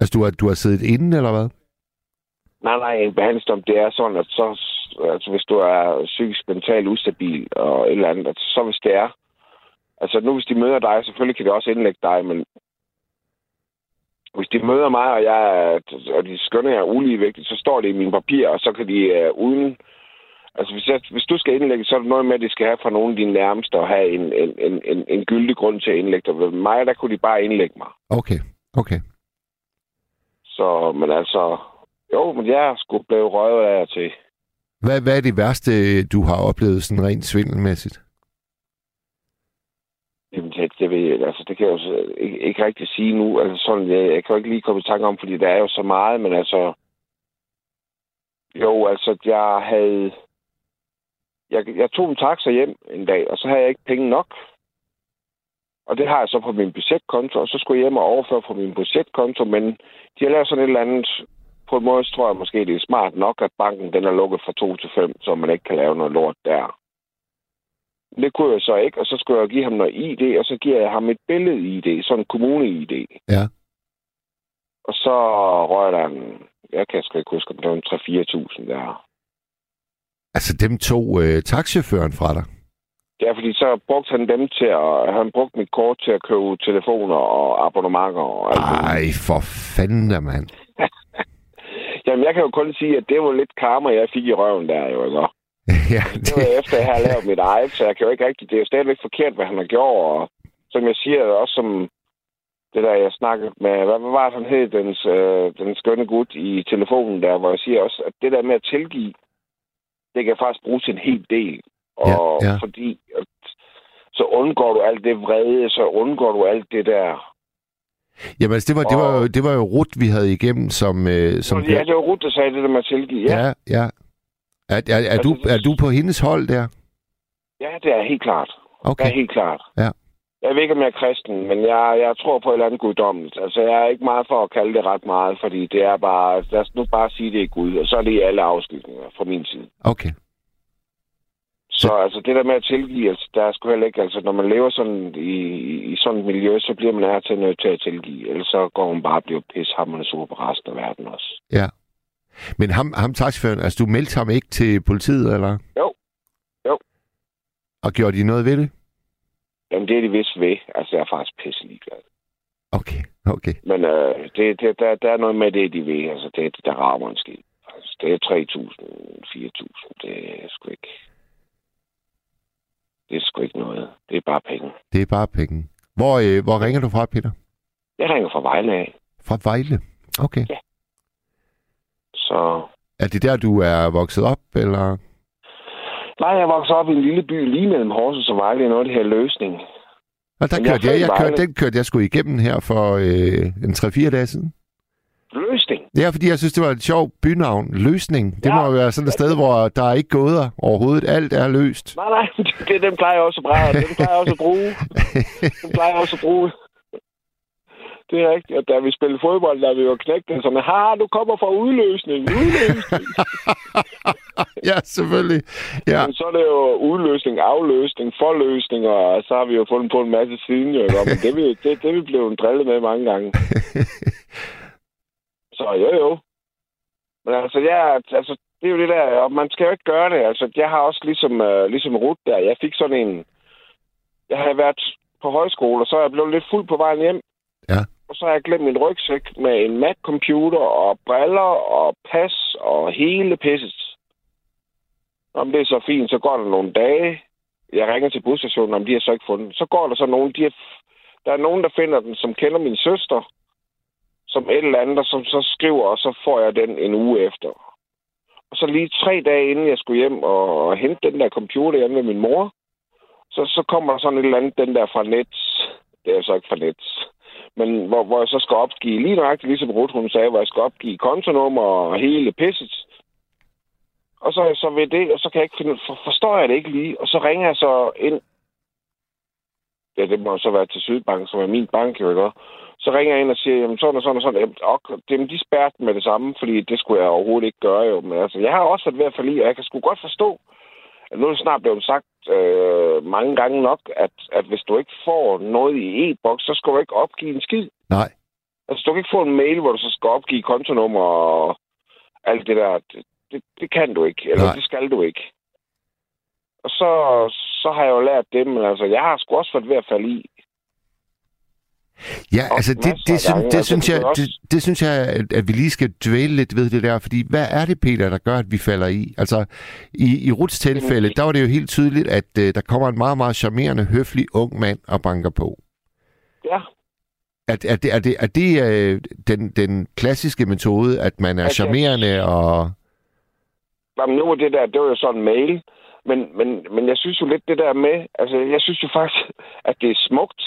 S2: Altså, du har, du har siddet inde, eller hvad?
S5: Nej, nej, en behandlingsdom, det er sådan, at så, altså, hvis du er psykisk mentalt ustabil og et eller andet, at så hvis det er, altså nu hvis de møder dig, selvfølgelig kan det også indlægge dig, men hvis de møder mig, og, jeg og de skønner, jeg er uligevægtig, så står det i mine papirer, og så kan de uh, uden... Altså, hvis, jeg, hvis du skal indlægge, så er det noget med, at de skal have fra nogle af dine nærmeste og have en, en, en, en, en gyldig grund til at indlægge dig. Ved mig, der kunne de bare indlægge mig.
S2: Okay. Okay.
S5: Så, men altså... Jo, men jeg er sgu blevet røvet af og til.
S2: Hvad, hvad er det værste, du har oplevet sådan rent svindelmæssigt?
S5: Jamen, det, det, ved jeg, altså, det kan jeg jo ikke, ikke rigtig sige nu. Altså, sådan, jeg, jeg kan jo ikke lige komme i tanke om, fordi der er jo så meget, men altså... Jo, altså, jeg havde... Jeg, jeg tog en taxa hjem en dag, og så havde jeg ikke penge nok. Og det har jeg så på min budgetkonto, og så skulle jeg hjem og overføre på min budgetkonto, men de har lavet sådan et eller andet... På en måde tror jeg måske, det er smart nok, at banken den er lukket fra 2 til 5, så man ikke kan lave noget lort der. Det kunne jeg så ikke, og så skulle jeg give ham noget ID, og så giver jeg ham et billede-ID, sådan en kommune-ID.
S2: Ja.
S5: Og så røg der en, jeg kan sgu ikke huske, om det var en 3-4.000 der.
S2: Altså, dem to øh, taxichaufføren fra dig?
S5: Ja, fordi så brugte han dem til at, han brugte mit kort til at købe telefoner og abonnementer og alt.
S2: Ej, for fanden da, mand. [laughs]
S5: Jamen, jeg kan jo kun sige, at det var lidt karma, jeg fik i røven der, jo, ikke? [laughs]
S2: ja,
S5: Det var efter, jeg har lavet mit eget, så jeg kan jo ikke rigtig... Det er jo stadigvæk forkert, hvad han har gjort, og som jeg siger, også som det der, jeg snakkede med... Hvad, hvad var det, han hed, den, øh, den skønne gut i telefonen der, hvor jeg siger også, at det der med at tilgive, det kan faktisk bruges en hel del. Og
S2: Ja, ja.
S5: fordi... At, så undgår du alt det vrede, så undgår du alt det der...
S2: Jamen, altså, det var, det var, jo, det var jo Rut, vi havde igennem, som... Øh, som
S5: ja, det var Ruth, der sagde det der med tilgive. Ja,
S2: ja, ja. Er, er, er, du, er du på hendes hold der?
S5: ja det er helt klart.
S2: Okay.
S5: Ja, helt klart.
S2: Ja.
S5: Jeg ved ikke, om jeg er kristen, men jeg, jeg tror på et eller andet guddommeligt. Altså, jeg er ikke meget for at kalde det ret meget, fordi det er bare... Lad os nu bare sige, det er Gud, og så er det i alle afskygninger fra min side.
S2: Okay.
S5: Så altså, det der med at tilgive, altså, der er sgu heller ikke... Altså, når man lever sådan i, i sådan et miljø, så bliver man her til nødt til at tilgive. Ellers så går man bare og bliver pishammerende sur på resten af verden også.
S2: Ja. Men ham, ham taxichaufføren, altså du meldte ham ikke til politiet, eller?
S5: Jo. Jo.
S2: Og gjorde de noget ved det?
S5: Jamen, det er de vist ved. Altså, jeg er faktisk pisse ligeglad.
S2: Okay, okay.
S5: Men øh, det, det, der, der er noget med det, de ved. Altså, det, der rammer en skid. Altså, det er 3.000, 4.000. Det er sgu ikke... Det er sgu ikke noget. Det er bare penge.
S2: Det er bare penge. Hvor, øh, hvor ringer du fra, Peter?
S5: Jeg ringer fra Vejle af.
S2: Fra Vejle? Okay.
S5: Ja. Så...
S2: Er det der, du er vokset op, eller?
S5: Nej, jeg voksede op i en lille by lige mellem Horsens og Vejle. i Noget af det her løsning.
S2: Og der
S5: Men jeg er
S2: kørte jeg,
S5: i
S2: jeg kørte, den kørte jeg sgu igennem her for øh, en 3-4 dage siden.
S5: Løsning?
S2: Det er, fordi jeg synes, det var et sjovt bynavn. Løsning. Det
S5: Ja.
S2: må jo være sådan et sted, hvor der er ikke gåder overhovedet. Alt er løst.
S5: Nej, nej. [laughs] Det, den plejer jeg også at bruge. Den plejer jeg også at bruge. Den plejer jeg også at bruge. Det er rigtigt. Og da vi spillede fodbold, da vi var knægte, sådan, ha, du kommer fra udløsning. Udløsning. [laughs]
S2: ja, selvfølgelig. Ja.
S5: Men så er det jo udløsning, afløsning, forløsning, og så har vi jo fundet på en masse siden, jo. Men det, vi, det, det er vi blevet drillet med mange gange. [laughs] Så jo, jo. Men altså, jeg, altså, Det er jo det der, og man skal jo ikke gøre det. Altså, jeg har også ligesom, uh, ligesom Ruth der, jeg fik sådan en... Jeg har været på højskole, og så er jeg blevet lidt fuld på vejen hjem.
S2: Ja.
S5: Og så har jeg glemt min rygsæk med en Mac-computer og briller og pas og hele pisset. Om det er så fint, så går der nogle dage. Jeg ringer til busstationen, om de har så ikke fundet den. Så går der så nogen, de har, der er nogen, der finder den, som kender min søster, som et eller andet, som så skriver, og så får jeg den en uge efter. Og så lige tre dage inden jeg skulle hjem og, og hente den der computer hjemme med min mor, så, så kommer der sådan et eller andet, den der fra Nets. Det er så ikke fra Nets. Men hvor, hvor jeg så skal opgive, lige nøjagtigt ligesom Ruth, hun sagde, hvor jeg skal opgive kontonummer og hele pisset. Og så er jeg så ved det, og så kan jeg ikke finde, for, forstår jeg det ikke lige. Og så ringer jeg så ind. Ja, det må så være til Sydbank, som er min bank, jo ikke? Så ringer jeg ind og siger, jamen sådan og sådan og sådan. Og dem, de spærte med det samme, fordi det skulle jeg overhovedet ikke gøre jo. Men altså, jeg har også været ved at forlige, og jeg kan sgu godt forstå, at nu er det snart blevet sagt øh, mange gange nok, at, at hvis du ikke får noget i e-boks, så skal du ikke opgive en skid.
S2: Nej.
S5: Altså, du kan ikke få en mail, hvor du så skal opgive kontonummer og alt det der. Det, det, det kan du ikke, eller
S2: Nej.
S5: det skal du ikke. Og så, så har jeg jo lært det, men altså, jeg har sgu også været ved at falde i.
S2: Ja,
S5: Og
S2: altså det, det,
S5: af
S2: synes, det,
S5: altså,
S2: synes jeg,
S5: er
S2: det, det synes jeg, at, at vi lige skal dvæle lidt ved det der, fordi hvad er det, Peter, der gør, at vi falder i? Altså, i, i Ruts tilfælde, der var det jo helt tydeligt, at uh, der kommer en meget, meget charmerende, høflig ung mand og banker på.
S5: Ja,
S2: Er, er det, er det, er det uh, den, den klassiske metode, at man er
S5: Altså-
S2: charmerende og...
S5: Jamen, nu var det der, det var jo sådan en mail. Men, men, men jeg synes jo lidt det der med, altså jeg synes jo faktisk, at det er smukt,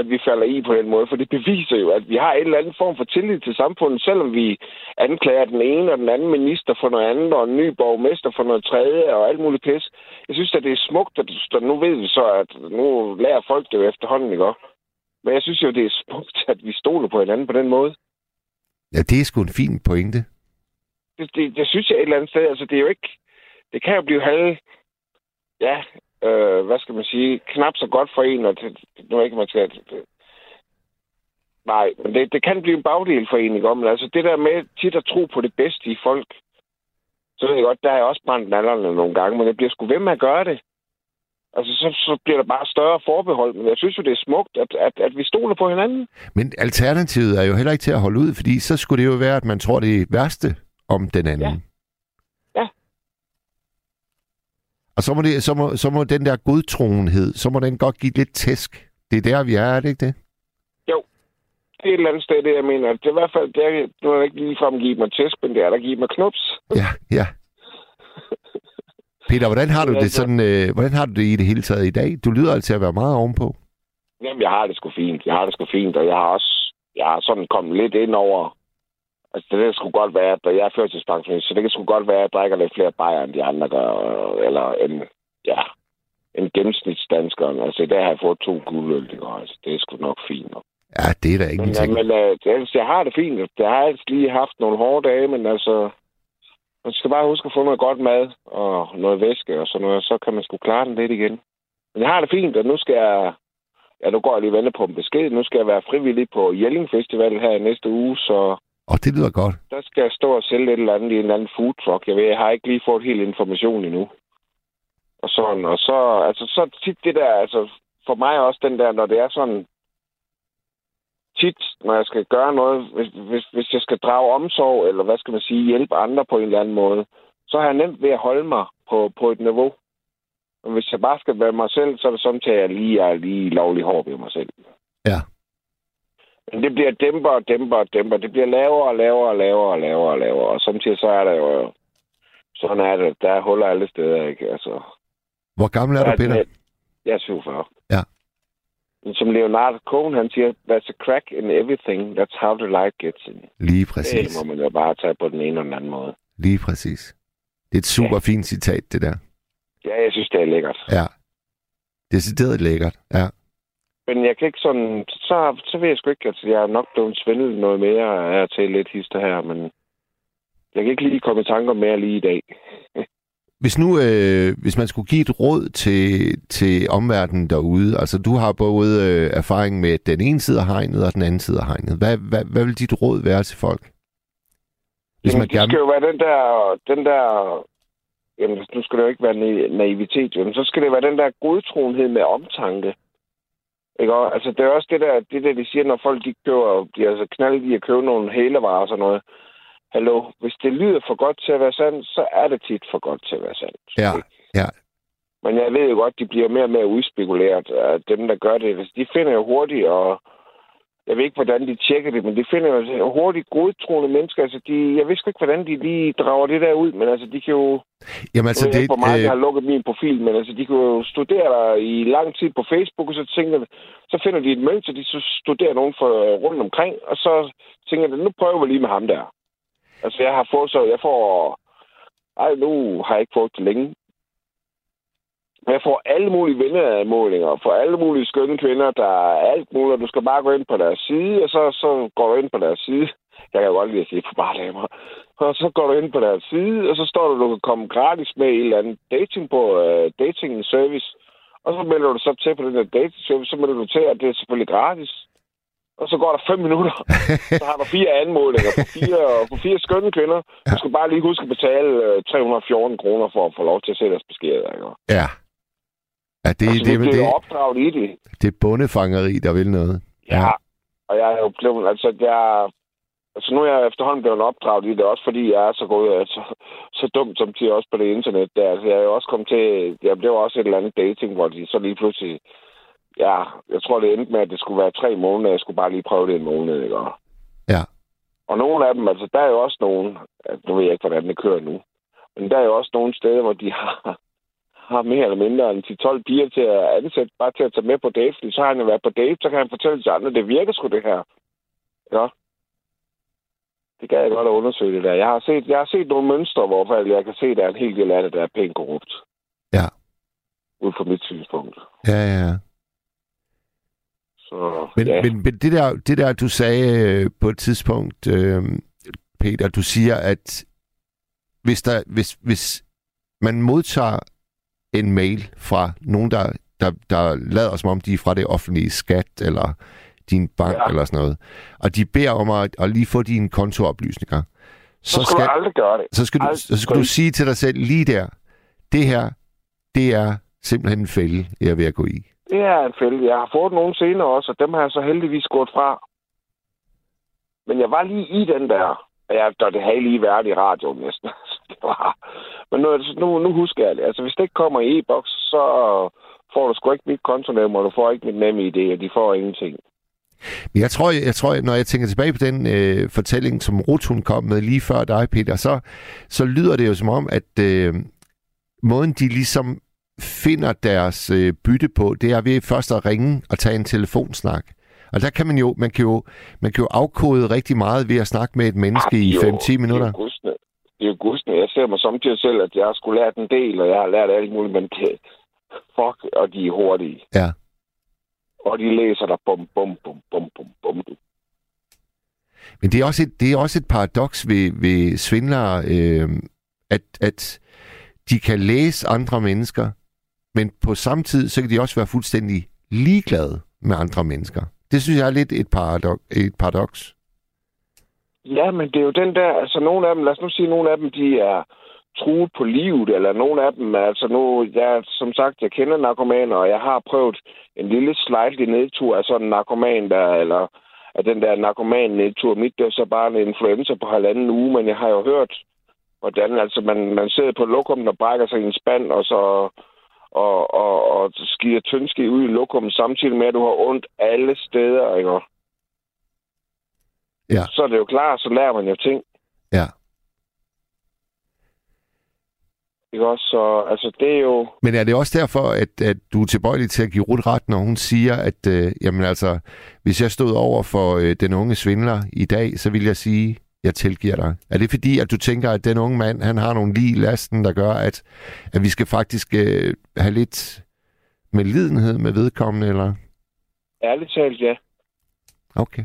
S5: at vi falder i på den måde, for det beviser jo, at vi har en eller anden form for tillid til samfundet, selvom vi anklager den ene og den anden minister for noget andet, og en ny borgmester for noget tredje, og alt muligt pis. Jeg synes, at det er smukt, at nu ved vi så, at nu lærer folk det jo efterhånden, ikke også? Men jeg synes jo, det er smukt, at vi stoler på hinanden på den måde.
S2: Ja, det er sgu en fin pointe.
S5: det, det, det synes jeg et eller andet sted. Altså, det er jo ikke... Det kan jo blive halv... Ja, øh, hvad skal man sige? Knap så godt for en, og det, nu er ikke, man skal... Det, nej, men det, det kan blive en bagdel for en, ikke? om. Men altså, det der med tit at tro på det bedste i folk, så ved jeg godt, der har jeg også brændt nallerne nogle gange, men jeg bliver sgu ved med at gøre det. Altså, så, så bliver der bare større forbehold. Men jeg synes jo, det er smukt, at, at, at vi stoler på hinanden.
S2: Men alternativet er jo heller ikke til at holde ud, fordi så skulle det jo være, at man tror det værste om den anden.
S5: Ja.
S2: Og så må, det, så, må, så må den der godtroenhed, så må den godt give lidt tæsk. Det er der, vi er, er det ikke det?
S5: Det er et eller andet sted, det jeg mener. Det er i hvert fald, det er, nu er det ikke ligefrem give mig tæsk, men det er der give mig knups.
S2: Ja, ja. [laughs] Peter, hvordan har du det
S5: så-
S2: sådan, øh, hvordan har du det i det hele taget i dag? Du lyder altså at være meget ovenpå.
S5: Jamen, jeg har det sgu fint. Jeg har det sgu fint, og jeg har også jeg har sådan kommet lidt ind over... Altså, det, det skulle godt være, at jeg er førtidspensionist, så det kan sgu godt være, at jeg drikker lidt flere bajer, end de andre gør, eller en, ja, en gennemsnitsdansker. Altså, i dag har jeg fået to guldøl, det går, altså, det er sgu nok fint. nok.
S2: Ja, det er da
S5: Men,
S2: ingenting.
S5: men uh, altså, jeg har det fint. Jeg har altid lige haft nogle hårde dage, men altså, man skal bare huske at få noget godt mad og noget væske og sådan noget, så kan man sgu klare den lidt igen. Men jeg har det fint, og nu skal jeg... Ja, nu går jeg lige og venter på en besked. Nu skal jeg være frivillig på Jelling Festival her i næste uge, så
S2: Og det lyder godt.
S5: der skal jeg stå og sælge et eller andet i en eller anden food truck. Jeg, ved, jeg har ikke lige fået helt information endnu. Og sådan, og så, altså, så tit det der, altså, for mig også den der, når det er sådan, tit, når jeg skal gøre noget, hvis, hvis, hvis jeg skal drage omsorg, eller hvad skal man sige, hjælpe andre på en eller anden måde, så har jeg nemt ved at holde mig på, på et niveau. Men hvis jeg bare skal være mig selv, så er det sådan, at jeg lige er lige lovlig hård ved mig selv.
S2: Ja.
S5: Men det bliver dæmper og dæmper og dæmper. Det bliver lavere og lavere og lavere og lavere og lavere. Og samtidig så er der jo... Sådan er det. Der er huller alle steder, ikke? Altså,
S2: Hvor gammel er du, Peter?
S5: Jeg er 47.
S2: Ja.
S5: Som Leonardo Cohen, han siger, there's a crack in everything. That's how the light gets in.
S2: Lige
S5: Det
S2: præcis.
S5: må man jo bare tage på den ene den anden måde.
S2: Lige præcis. Det er et super fint citat, det der.
S5: Ja, jeg synes, det er lækkert.
S2: Ja. Decideret lækkert. Ja.
S5: Men jeg kan ikke sådan... Så, så ved jeg sgu ikke, at jeg er nok blevet svindlet noget mere af at til lidt hister her, men jeg kan ikke lige komme i tanker mere lige i dag. [laughs]
S2: Hvis nu, øh, hvis man skulle give et råd til, til omverdenen derude, altså du har både øh, erfaring med den ene side af hegnet og den anden side af hegnet. Hvad, hvad, hvad vil dit råd være til folk? Hvis
S5: Jamen,
S2: man
S5: det
S2: gerne...
S5: skal jo være den der, den der, jamen nu skal det jo ikke være na- naivitet, men så skal det være den der godtroenhed med omtanke. Ikke? Og, altså, det er også det der, det der, de siger, når folk de køber, de er altså knaldet i at købe nogle hælevarer og sådan noget. Hallo, hvis det lyder for godt til at være sandt, så er det tit for godt til at være sandt.
S2: Ja,
S5: Ikke?
S2: ja.
S5: Men jeg ved jo godt, de bliver mere og mere udspekuleret. af Dem, der gør det, Hvis de finder jo hurtigt, og jeg ved ikke, hvordan de tjekker det, men de finder jo hurtigt godtroende mennesker. Altså, de, jeg ved ikke, hvordan de lige drager det der ud, men altså, de kan jo...
S2: Jamen
S5: Altså,
S2: altså, det...
S5: hvor meget
S2: øh,
S5: jeg har lukket min profil, men altså, de kan jo studere dig i lang tid på Facebook, og så tænker så finder de et mønster, de så studerer nogen for rundt omkring, og så tænker de, nu prøver vi lige med ham der. Altså, jeg har fået så, jeg får, ej, nu har jeg ikke fået det længe, jeg får alle mulige venneanmålinger, for alle mulige skønne kvinder, der er alt muligt, du skal bare gå ind på deres side, og så, så går du ind på deres side. Jeg kan godt lide at sige for bare damer. Og så går du ind på deres side, og så står du, du kan komme gratis med en et eller andet dating på uh, dating service. Og så melder du så til på den der dating service, så melder du til, at det er selvfølgelig gratis. Og så går der fem minutter, så har du fire anmålinger på fire, på fire skønne kvinder. Du skal bare lige huske at betale øh, 314 kroner for at få lov til at se deres beskeder. Ikke?
S2: Ja. Ja, det,
S5: altså,
S2: det,
S5: det,
S2: det,
S5: er opdraget i det.
S2: det er bundefangeri, der vil noget.
S5: Ja. Og jeg er jo blevet, altså, jeg, altså nu er jeg efterhånden blevet opdraget i det, også fordi jeg er så god, altså, så dumt som til også på det internet der. Altså, jeg er jo også kommet til, jeg blev også et eller andet dating, hvor de så lige pludselig, ja, jeg tror det endte med, at det skulle være tre måneder, jeg skulle bare lige prøve det en måned, ikke?
S2: Ja.
S5: og nogle af dem, altså, der er jo også nogen, altså, nu ved jeg ikke, hvordan det kører nu, men der er jo også nogle steder, hvor de har, har mere eller mindre end 10-12 piger til at ansætte, bare til at tage med på date, fordi så har han jo været på date, så kan han fortælle til andre, det virker sgu det her. Ja. Det kan jeg godt at undersøge det der. Jeg har set, jeg har set nogle mønstre, hvor jeg kan se, at der er en hel del af det, der er pænt korrupt.
S2: Ja.
S5: Ud fra mit synspunkt.
S2: Ja, ja, ja.
S5: Så,
S2: Men,
S5: ja.
S2: men, men det, der, det der, du sagde øh, på et tidspunkt, øh, Peter, du siger, at hvis, der, hvis, hvis man modtager en mail fra nogen, der, der, der lader som om, de er fra det offentlige skat, eller din bank, ja. Eller sådan noget, og de beder om at, at lige få dine kontooplysninger,
S5: så, så skal du aldrig gøre det.
S2: så skal, du, så skal du sige til dig selv lige der, det her, det er simpelthen en fælde, jeg er ved at gå i.
S5: Det er en fælde. Jeg har fået nogle senere også, og dem har jeg så heldigvis gået fra. Men jeg var lige i den der. Ja, der det havde lige været i radioen næsten. [laughs] det var, men nu, nu, nu husker jeg det. Altså, hvis det ikke kommer i e-boks, så får du sgu ikke mit kontonummer, og du får ikke mit nemme idé, og de får ingenting.
S2: Men jeg tror, jeg, jeg tror, når jeg tænker tilbage på den øh, fortælling, som Rotun kom med lige før dig, Peter, så, så lyder det jo som om, at øh, måden, de ligesom finder deres øh, bytte på, det er ved først at ringe og tage en telefonsnak. Og der kan man jo, man kan jo, man kan jo afkode rigtig meget ved at snakke med et menneske i 5-10 minutter.
S5: Det er jo. Det er jo gudstne. Jeg ser mig samtidig selv, at jeg har skulle lært en del, og jeg har lært alt muligt, men det, fuck, og de er hurtige.
S2: Ja.
S5: Og de læser der bum, bum, bum, bum, bum, bum.
S2: Men det er også et, det er også et paradoks ved, ved svindlere, øh, at, at de kan læse andre mennesker, men på samme tid, så kan de også være fuldstændig ligeglade med andre mennesker. Det synes jeg er lidt et paradok, Et paradoks.
S5: Ja, men det er jo den der, altså nogle af dem, lad os nu sige, nogle af dem, de er truet på livet, eller nogle af dem, altså nu, jeg, som sagt, jeg kender narkomaner, og jeg har prøvet en lille slightly nedtur af sådan en narkoman der, eller af den der narkoman nedtur. Mit, det var så bare en influenza på halvanden uge, men jeg har jo hørt, hvordan altså man, man sidder på lokum og brækker sig i en spand, og så og, og, og skider tyndski ud i lokum, samtidig med, at du har ondt alle steder, ikke?
S2: Ja.
S5: Så er det jo klart, så lærer man jo ting.
S2: Ja.
S5: Ikke også? Så altså, det er jo...
S2: Men er det også derfor, at, at du er tilbøjelig til at give Ruth ret, når hun siger, at øh, jamen altså, hvis jeg stod over for øh, den unge svindler i dag, så vil jeg sige, jeg tilgiver dig. Er det fordi, at du tænker, at den unge mand, han har nogle lige lasten, der gør, at, at vi skal faktisk øh, have lidt med lidenhed med vedkommende, eller?
S5: Ærligt talt, ja.
S2: Okay.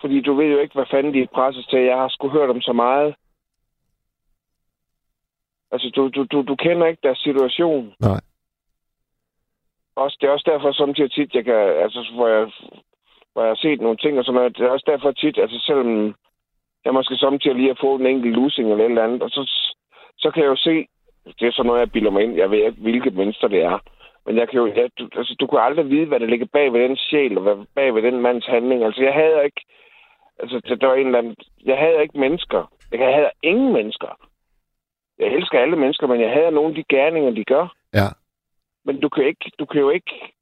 S5: Fordi du ved jo ikke, hvad fanden de presset til. Jeg har sgu hørt om så meget. Altså, du, du, du, du kender ikke deres situation.
S2: Nej.
S5: Også, det er også derfor, som tit, jeg kan, altså, hvor jeg, hvor jeg har set nogle ting og sådan noget, det er også derfor tit, altså selvom jeg måske samtidig lige at få en enkelt losing eller et eller andet, og så, så kan jeg jo se, det er sådan noget, jeg bilder mig ind, jeg ved ikke, hvilket mønster det er, men jeg kan jo, jeg, du, altså, du kan aldrig vide, hvad der ligger bag ved den sjæl, og hvad bag ved den mands handling. Altså, jeg havde ikke, altså, der var en eller anden, jeg havde ikke mennesker. Jeg havde ingen mennesker. Jeg elsker alle mennesker, men jeg havde nogle af de gerninger, de gør.
S2: Ja.
S5: Men du kan, ikke, du kan jo ikke...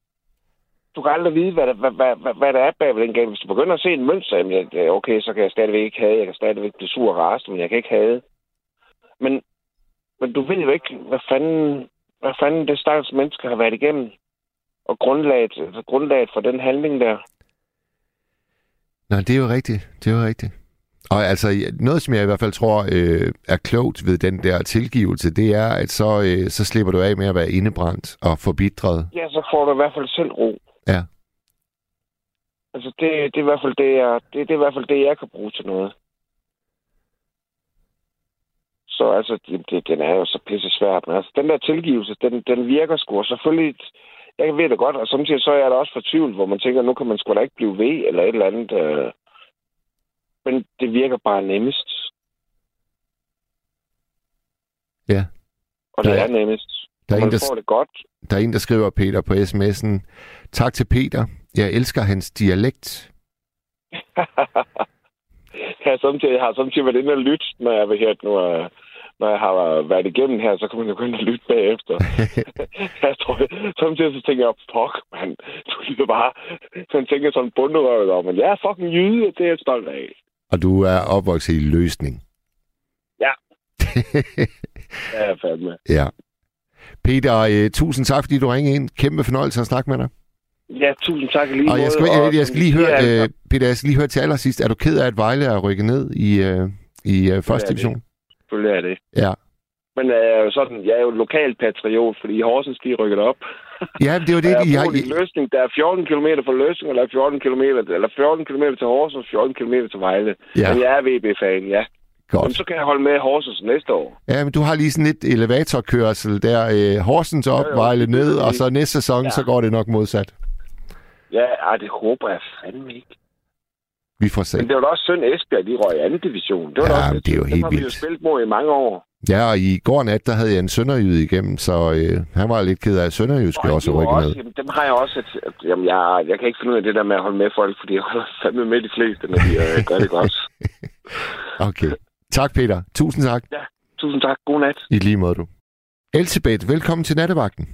S5: Du kan aldrig vide, hvad der, hvad, hvad, hvad, hvad der er bag ved den gave. Hvis du begynder at se en mønster, jamen, ja, okay, så kan jeg stadigvæk ikke have. Jeg kan stadigvæk blive sur og rast, men jeg kan ikke have. Men, men du ved jo ikke, hvad fanden, hvad fanden det stakkels menneske har været igennem. Og grundlaget, altså grundlaget for den handling der.
S2: Nej, det er jo rigtigt. Det er jo rigtigt. Og altså, noget som jeg i hvert fald tror øh, er klogt ved den der tilgivelse, det er, at så, øh, så slipper du af med at være indebrændt og forbitret.
S5: Ja, så får du i hvert fald selv ro.
S2: Ja.
S5: Altså, det, det, er i hvert fald det, jeg, det, det er i hvert fald det, jeg kan bruge til noget. Så altså, det, det, den er jo så pisse svært. Men altså, den der tilgivelse, den, den virker sgu. Og selvfølgelig, jeg ved det godt, og samtidig så er jeg da også fortvivlet, hvor man tænker, nu kan man sgu da ikke blive ved, eller et eller andet. Øh, men det virker bare nemmest.
S2: Ja.
S5: Og det
S2: er-
S5: er, nemmest.
S2: Der er, en, der,
S5: det godt.
S2: der er en, der skriver Peter på sms'en. Tak til Peter. Jeg elsker hans dialekt. [laughs]
S5: jeg, har samtidig, jeg har samtidig været inde og lytte, når jeg, har nu, øh, når jeg har været igennem her, så kan man jo gå ind og lytte bagefter. [laughs] jeg tror, samtidig så tænker jeg, fuck, man, du lyder bare, så tænker sådan bunderøvet om, men jeg er fucking jyde, og det er jeg stolt af.
S2: Og du er opvokset i løsning.
S5: Ja. [laughs] Ja, jeg fandme.
S2: Ja. Peter, øh, tusind tak, fordi du ringede ind. Kæmpe fornøjelse at snakke med dig.
S5: Ja, tusind tak lige
S2: Og jeg skal,
S5: måde,
S2: jeg, jeg skal lige høre,
S5: Ja, altså,
S2: øh, Peter, jeg skal lige høre til allersidst. Er du ked af, at Vejle er rykket ned i, øh, i øh, første division?
S5: selvfølgelig er det.
S2: Ja.
S5: Men jeg er jo sådan, jeg er jo lokal patriot, fordi Horsens de rykket op.
S2: Ja, det var [laughs] det,
S5: jeg
S2: har...
S5: i løsning. Der er 14 km fra løsning, eller 14 km, eller 14 km til Horsens, 14 km til Vejle.
S2: Ja,
S5: Men jeg er VB-fan, ja. Jamen,
S2: godt.
S5: så kan jeg holde med Horsens næste år.
S2: Ja, men du har lige sådan lidt elevatorkørsel der. Øh, Horsens op,
S5: jo,
S2: Vejle
S5: det
S2: ned,
S5: det.
S2: og så næste sæson,
S5: Ja.
S2: så går det nok modsat.
S5: Ja, ej, det håber jeg fandme ikke.
S2: Vi får se.
S5: Men det var da også synd, Esbjerg, de røg i anden division. Det var da
S2: Ja,
S5: også
S2: men det er jo helt
S5: har vi jo
S2: vildt.
S5: spillet mod i mange år.
S2: Ja, og i går nat, der havde jeg en sønderjyde igennem, så øh, han var lidt ked af, at Sønderjysk
S5: Og
S2: også rykke
S5: også,
S2: ned.
S5: jamen, dem har jeg også... Et, jamen, jeg, jeg kan ikke finde ud af det der med at holde med folk, fordi jeg holder fandme med de fleste, når de øh, gør det godt. [laughs]
S2: Okay. Tak, Peter. Tusind tak.
S5: Tusind tak. God nat.
S2: I lige måde, du. Elisabeth, velkommen til nattevagten.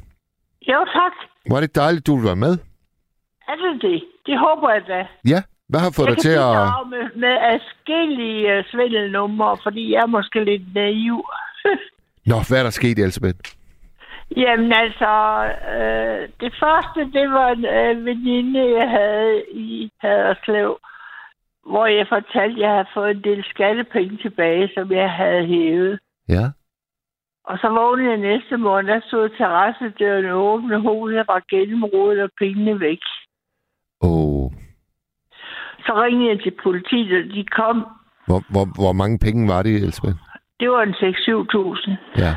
S4: Jo, tak.
S2: Var det dejligt, du ville være med?
S4: Er det det? Det håber jeg da.
S2: Ja. Hvad har fået
S4: jeg
S2: dig til at...
S4: bidrage med, med adskillige uh, svindelnumre, fordi jeg er måske lidt naiv. [laughs]
S2: Nå, hvad er der sket, Elisabeth?
S4: Jamen altså, øh, det første, det var en øh, veninde, jeg havde i Haderslev, hvor jeg fortalte, at jeg havde fået en del skattepenge tilbage, som jeg havde hævet.
S2: Ja.
S4: Og så vågnede jeg næste morgen, der stod terrassedøren åben, og huset var gennemrodet og pengene væk.
S2: Åh, oh.
S4: Så ringede jeg til politiet, og de kom.
S2: hvor, hvor, hvor mange penge var det, Elisabeth?
S4: Det var en 6-7.000.
S2: Ja.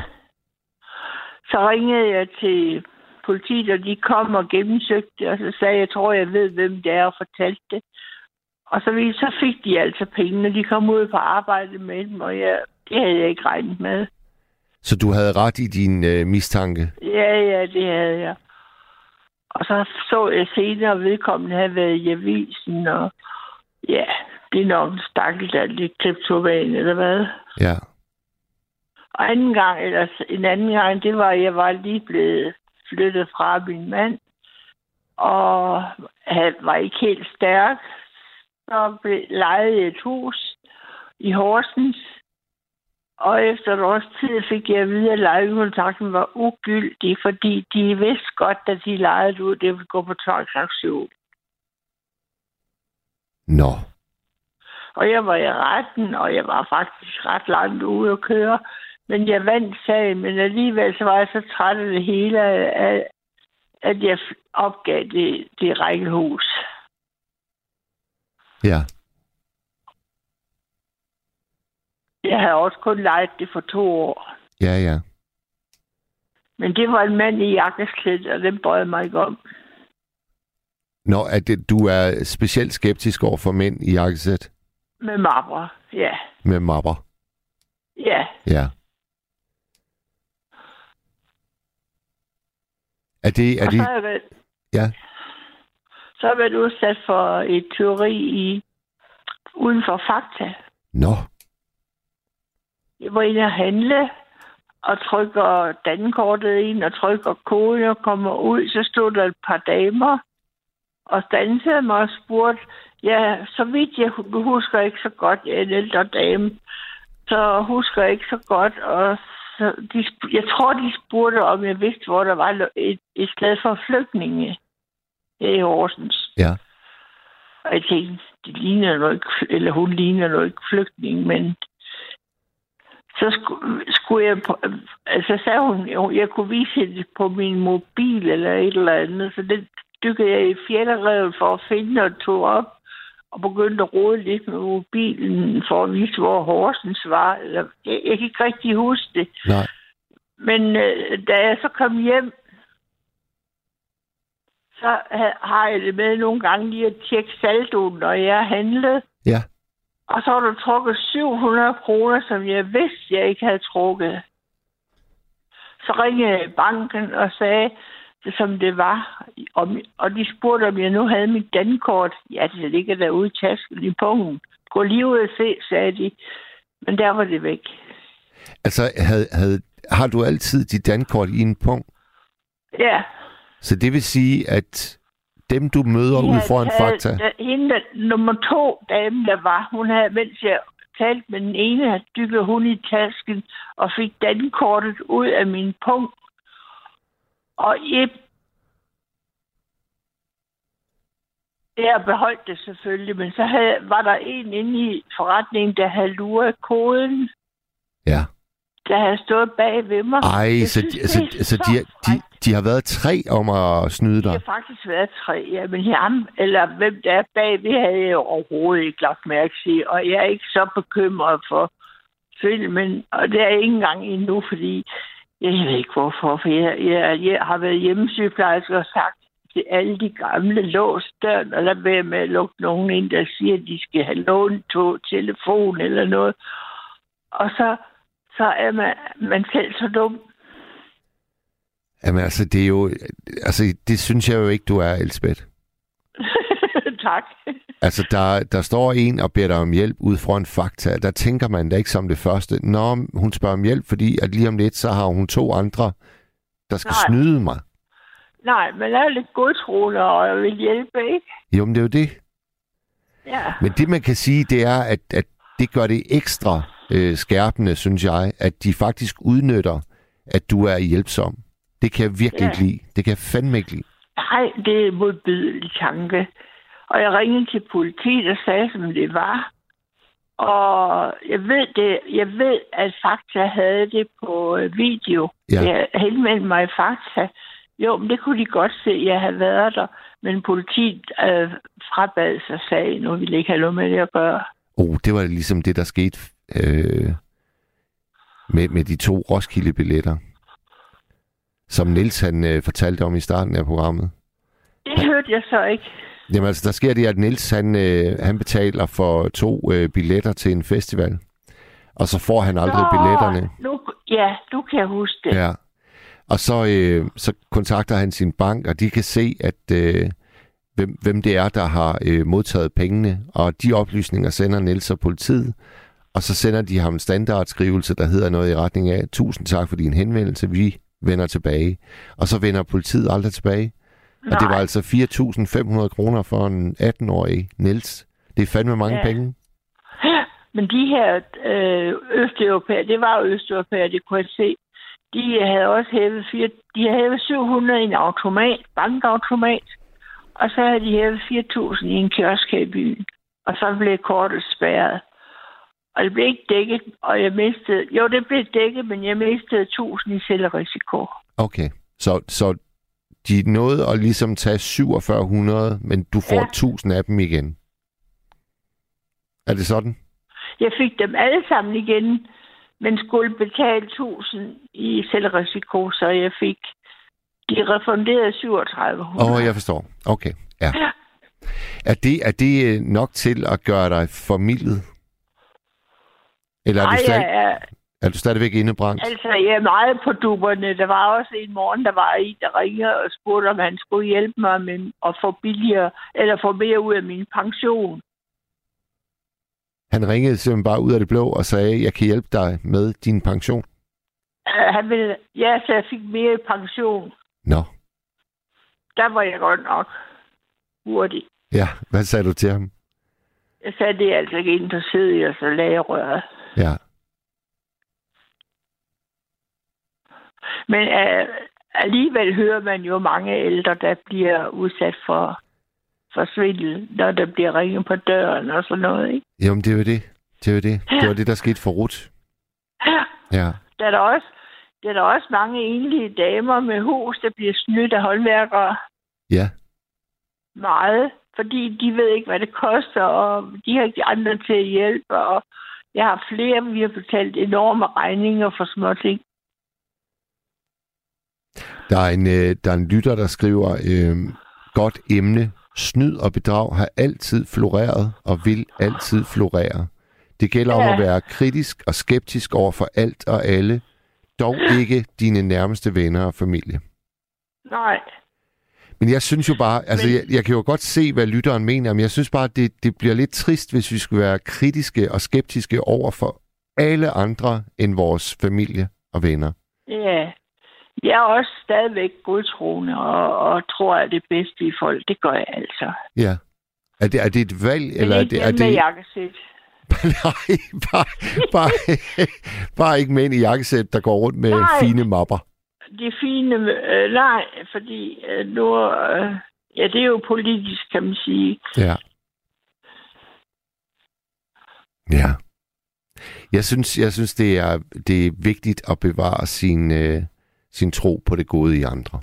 S4: Så ringede jeg til politiet, og de kom og gennemsøgte, og så sagde jeg, jeg tror, jeg ved, hvem det er, og fortalte det. Og så, vi- så fik de altså pengene. De kom ud på arbejde med dem, og jeg, det havde jeg ikke regnet med.
S2: Så du havde ret i din øh, mistanke?
S4: Ja, ja, det havde jeg. Og så så jeg senere, at vedkommende havde været i avisen, og ja, det er nok en stakkel, der er lidt kleptoman, eller hvad.
S2: Ja.
S4: Og anden gang, eller en anden gang, det var, at jeg var lige blevet flyttet fra min mand, og han var ikke helt stærk. Så blev lejet et hus i Horsens, og efter et års tid fik jeg at vide, at lejekontrakten var ugyldig, fordi de vidste godt, at de lejede ud, det ville gå på transaktion.
S2: Nå.
S4: Og jeg var i retten, og jeg var faktisk ret langt ude at køre. Men jeg vandt sagen, men alligevel så var jeg så træt af det hele, at, at jeg opgav det, det rækkehus.
S2: Ja.
S4: Jeg havde også kun lejet det for to år.
S2: Ja, ja.
S4: Men det var en mand i jakkeslæt, og den jeg mig ikke om.
S2: Nå, at det, du er specielt skeptisk over for mænd i jakkesæt?
S4: Med mapper, ja.
S2: Med mapper?
S4: Ja.
S2: Ja. Er det... Er
S4: og
S2: det...
S4: så har jeg været,
S2: Ja.
S4: Så har været udsat for et teori i uden for Fakta.
S2: Nå.
S4: Jeg var inde og handle, og trykker dankortet ind, og trykker koden og kommer ud, så stod der et par damer, og stansede mig og spurgte, ja, så vidt jeg hu- husker ikke så godt, jeg er en ældre dame, så husker jeg ikke så godt, og så de, jeg tror, de spurgte, om jeg vidste, hvor der var et, et sted for flygtninge i Horsens.
S2: Ja.
S4: Og jeg tænkte, det ligner nok ikke, eller hun ligner nok ikke flygtning, men så skulle, skulle jeg, på, altså sagde hun, jeg kunne vise det på min mobil eller et eller andet, så det dykkede jeg i fjelderevet for at finde og tog op, og begyndte at rode lidt med mobilen for at vise, hvor Horsens var. Eller, jeg, jeg kan ikke rigtig huske det.
S2: Nej.
S4: Men øh, da jeg så kom hjem, så ha- har jeg det med nogle gange lige at tjekke saldoen, når jeg handlede.
S2: Ja.
S4: Og så har du trukket 700 kroner, som jeg vidste, jeg ikke havde trukket. Så ringede jeg i banken og sagde det, som det var. Og de spurgte, om jeg nu havde mit dankort. Ja, det ligger derude i tasken i pungen. Gå lige ud og se, sagde de. Men der var det væk.
S2: Altså, havde, havde, har du altid dit dankort i en punkt?
S4: Ja.
S2: Så det vil sige, at dem, du møder
S4: De
S2: ud
S4: havde
S2: foran
S4: taget-
S2: Fakta...
S4: Hende, der, nummer to dame, der var, hun havde, mens jeg talte med den ene, havde dykket hun i tasken og fik dankortet ud af min punkt. Og jeg, jeg beholdt det selvfølgelig, men så havde, var der en inde i forretningen, der havde luret koden,
S2: Ja.
S4: Der havde stået bag ved mig.
S2: Ej,
S4: Jeg
S2: så,
S4: synes, det er
S2: altså
S4: så
S2: de, de,
S4: frækt.
S2: de har været tre om at snyde
S4: Det
S2: dig.
S4: har faktisk været tre, ja, men ham, eller hvem der er bag, det havde jeg overhovedet ikke lagt mærke til, og jeg er ikke så bekymret for filmen, og det er jeg ikke engang endnu, fordi jeg ved ikke hvorfor, for jeg, jeg, jeg har været hjemmesygeplejerske og sagt til alle de gamle, lås døren, og lad være med at lukke nogen ind, der siger, at de skal have lånt to telefon eller noget. Og så, så er man, man selv så dum.
S2: Jamen altså, det er jo... Altså, det synes jeg jo ikke, du er, Elsbeth. [laughs]
S4: tak.
S2: Altså, der, der står en og beder dig om hjælp ud foran fakta. Der tænker man da ikke som det første. Nå, hun spørger om hjælp, fordi at lige om lidt, så har hun to andre, der skal
S4: Nej.
S2: snyde mig.
S4: Nej, men jeg er lidt godtroende, og jeg vil hjælpe, ikke?
S2: Jo, men det er jo det.
S4: Ja.
S2: Men det, man kan sige, det er, at, at det gør det ekstra øh, skærpende, synes jeg, at de faktisk udnytter, at du er hjælpsom. Det kan jeg virkelig
S4: Ja.
S2: ikke lide. Det kan jeg fandme ikke lide.
S4: Nej, det er modbydelig tanke. Og jeg ringede til politiet og sagde, som det var. Og jeg ved, det, jeg ved at Fakta havde det på øh, video.
S2: Ja.
S4: Jeg henvendte mig i Fakta. Jo, men det kunne de godt se, jeg havde været der. Men politiet øh, frabad sig sagen, og ville ikke have noget med det at gøre.
S2: Oh, det var ligesom det, der skete øh, med, med de to Roskilde-billetter, som Nils han øh, fortalte om i starten af programmet.
S4: Det hørte jeg så ikke.
S2: Jamen altså, der sker det, at Nils han, øh, han betaler for to øh, billetter til en festival, og så får han aldrig
S4: Nå,
S2: billetterne.
S4: Nu, ja, nu kan jeg huske det.
S2: Ja. Og så, øh, så kontakter han sin bank, og de kan se, at øh, hvem, hvem det er, der har øh, modtaget pengene. Og de oplysninger sender Niels og politiet. Og så sender de ham en standardskrivelse, der hedder noget i retning af, tusind tak for din henvendelse, vi vender tilbage. Og så vender politiet aldrig tilbage. Og det var
S4: Nej.
S2: altså 4.500 kroner for en 18-årig Niels. Det er fandme mange
S4: Ja.
S2: penge. [laughs]
S4: Men de her øh, østeuropæere, det var jo østeuropæere, det kunne jeg se, de havde også hævet, fire, de havde hævet 700 i en automat, bankautomat, og så havde de hævet 4.000 i en kiosk her i byen. Og så blev kortet spærret. Og det blev ikke dækket, og jeg mistede... Jo, det blev dækket, men jeg mistede 1.000 i selvrisiko.
S2: Okay, så, så de nåede at ligesom tage 4700, men du får
S4: Ja.
S2: ja. 1000 af dem igen. Er det sådan?
S4: Jeg fik dem alle sammen igen, men skulle betale 1.000 i selvrisiko, så jeg fik... De refunderede 3700.
S2: Åh, oh, jeg forstår. Okay, ja.
S4: Ja.
S2: Er det, er det øh, nok til at gøre dig formidlet? Eller er,
S4: Nej,
S2: du, stadig,
S4: jeg er,
S2: er du stadigvæk indebrændt?
S4: altså, jeg er meget på duberne. Der var også en morgen, der var en, der ringede og spurgte, om han skulle hjælpe mig med at få billigere, eller få mere ud af min pension.
S2: Han ringede simpelthen bare ud af det blå og sagde, jeg kan hjælpe dig med din pension.
S4: Uh, han ville, ja, så jeg fik mere i pension.
S2: Nå,
S4: Der var jeg godt nok hurtig.
S2: ja. Hvad sagde du til ham?
S4: Jeg sagde, det er altså ikke interesseret i at så lage røret.
S2: Ja.
S4: Men uh, alligevel hører man jo mange ældre, der bliver udsat for, for svindel, når der bliver ringet på døren og sådan noget. Ikke?
S2: Jamen, det var det. Det var det. Det var det, der skete for Ruth.
S4: Ja.
S2: Ja.
S4: Der er der også, der er der også mange enlige damer med hus, der bliver snydt af håndværkere
S2: Ja.
S4: meget, fordi de ved ikke, hvad det koster, og de har ikke andre til at hjælpe, og jeg har flere, vi har betalt enorme regninger for små ting.
S2: Der er en, øh, der er en lytter, der skriver, øh, godt emne. Snyd og bedrag har altid floreret og vil altid florere. Det gælder om
S4: Ja.
S2: at være kritisk og skeptisk over for alt og alle, dog ikke dine nærmeste venner og familie.
S4: Nej,
S2: Men jeg synes jo bare, altså
S4: Men-
S2: jeg, jeg kan jo godt se, hvad lytteren mener, men jeg synes bare, det, det bliver lidt trist, hvis vi skulle være kritiske og skeptiske over for alle andre end vores familie og venner.
S4: ja. Jeg er også stadigvæk godtroende og, og tror, at det bedste i folk, det gør jeg altså.
S2: Ja. Er det, er det et valg,
S4: Men
S2: eller er det... Er
S4: dem med
S2: det
S4: jakkesæt. [laughs]
S2: nej, bare, bare, bare ikke mænd i jakkesæt, der går rundt med
S4: Nej.
S2: fine mapper.
S4: Det fine, øh, nej, fordi øh, nu, øh, ja, det er jo politisk, kan man sige.
S2: Ja. Ja. Jeg synes, jeg synes det, er, det er vigtigt at bevare sin, øh, sin tro på det gode i andre.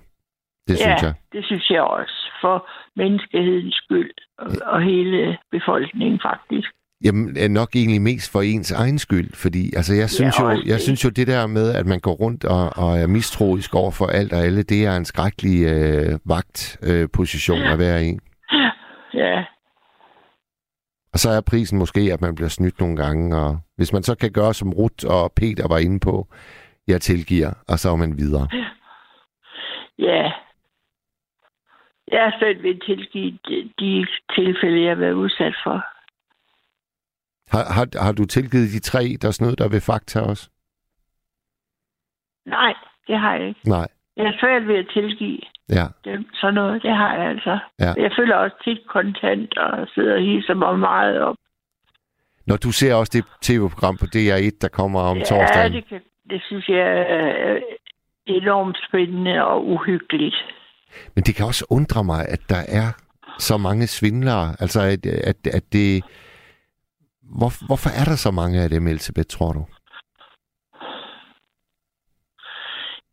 S2: Det
S4: ja,
S2: synes jeg.
S4: det synes jeg også, for menneskehedens skyld og, og hele befolkningen faktisk.
S2: Jamen, er nok egentlig mest for ens egen skyld, fordi altså, jeg, synes jo,
S4: også
S2: jeg synes jo, det der med, at man går rundt og, og er mistroisk over for alt og alle, det er en skrækkelig øh, vagtposition øh, position at være i.
S4: Ja,
S2: Og så er prisen måske, at man bliver snydt nogle gange, og hvis man så kan gøre, som Ruth og Peter var inde på, jeg tilgiver, og så er man videre.
S4: ja. Jeg har selv vil tilgive de, de tilfælde, jeg har været udsat for.
S2: Har, har, har du tilgivet de tre, der snød dig ved Fakta også?
S4: Nej, det har jeg ikke.
S2: Nej.
S4: Jeg er svært ved at tilgive
S2: Ja,
S4: dem sådan noget. Det har jeg altså.
S2: Ja.
S4: Jeg føler også tit kontant og sidder og hisser mig meget op.
S2: Når du ser også det tv-program på DR1, der kommer om
S4: ja,
S2: torsdagen.
S4: det, kan, det synes jeg er enormt spændende og uhyggeligt.
S2: Men det kan også undre mig, at der er så mange svindlere. Altså, at, at, at det... Hvor, hvorfor er der så mange af dem, Elisabeth, tror du?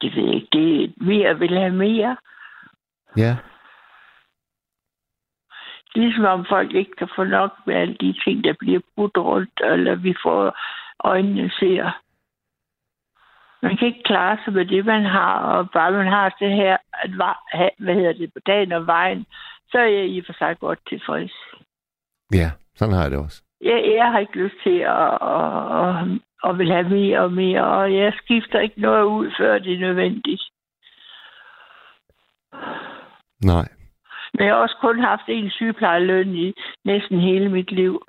S4: Det ved jeg ikke. Det mere vil have mere.
S2: Ja,
S4: Ligesom om folk ikke kan få nok med alle de ting, der bliver budt rundt, eller vi får øjnene ser. Man kan ikke klare sig med det, man har, og bare man har det her, at, hvad hedder det, på dagen og vejen, så er jeg i og for sig godt tilfreds.
S2: ja, sådan har jeg det også.
S4: Jeg, jeg har ikke lyst til at, at, at, at vil have mere og mere, og jeg skifter ikke noget ud, før det er nødvendigt.
S2: Nej.
S4: Men jeg har også kun haft en sygeplejeløn i næsten hele mit liv.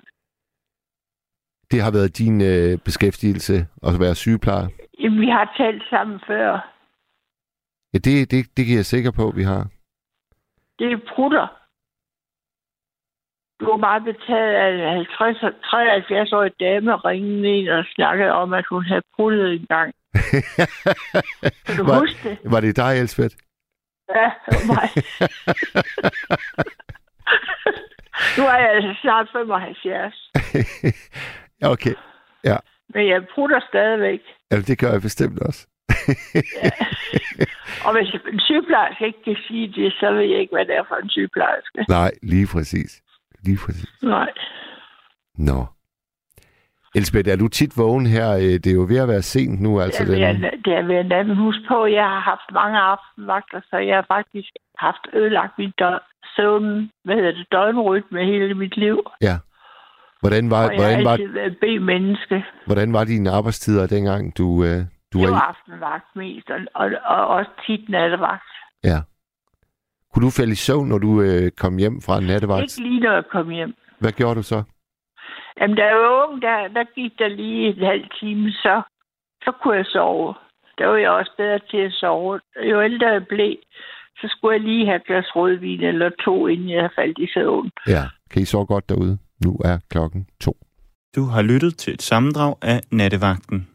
S2: Det har været din øh, beskæftigelse at være sygeplejer.
S4: Jamen, Vi har talt sammen før.
S2: Ja, det, det, det kan jeg sikker på, vi har.
S4: Det er prutter. Du var meget betaget af en 50 73-årig dame ringende ind og snakkede om, at hun havde pruttet en gang. [laughs] Kan du
S2: var,
S4: huske det?
S2: var det dig, Elsbeth?
S4: Ja, det var mig. [laughs] nu er jeg altså snart 75. [laughs]
S2: okay.
S4: Men jeg prutter stadigvæk.
S2: Ja, det gør jeg bestemt også.
S4: Og hvis en sygeplejerske ikke kan sige det, så ved jeg ikke, hvad det er for en sygeplejerske.
S2: Nej, lige præcis. Lige præcis.
S4: Nej.
S2: Nå. Elsbeth, er du tit vågen her? Øh, Det er jo ved at være sent nu, altså.
S4: Det er,
S2: Den...
S4: ved, det er ved at natten. Husk på, jeg har haft mange aftenvagter, så jeg har faktisk haft ødelagt mit dø- søvn, hvad hedder det, døgnrytme hele mit liv.
S2: Ja. Hvordan var,
S4: og jeg
S2: hvordan var,
S4: B-menneske.
S2: hvordan var dine arbejdstider dengang, du, øh, du
S4: Det
S2: var
S4: var aftenvagt mest, og, og, og også tit nattevagt.
S2: Ja. Kunne du falde i søvn, når du øh, kom hjem fra nattevagt?
S4: Ikke lige når jeg kom hjem.
S2: Hvad gjorde du så?
S4: Jamen, da jeg var ung, der, der gik der lige en halv time, så, så kunne jeg sove. Der var jeg også bedre til at sove. Jo ældre jeg blev, så skulle jeg lige have et glas rødvin eller to, inden jeg faldt i søvn.
S2: Ja. Kan I sove godt derude? Nu er klokken to.
S1: Du har lyttet til et sammendrag af Nattevagten.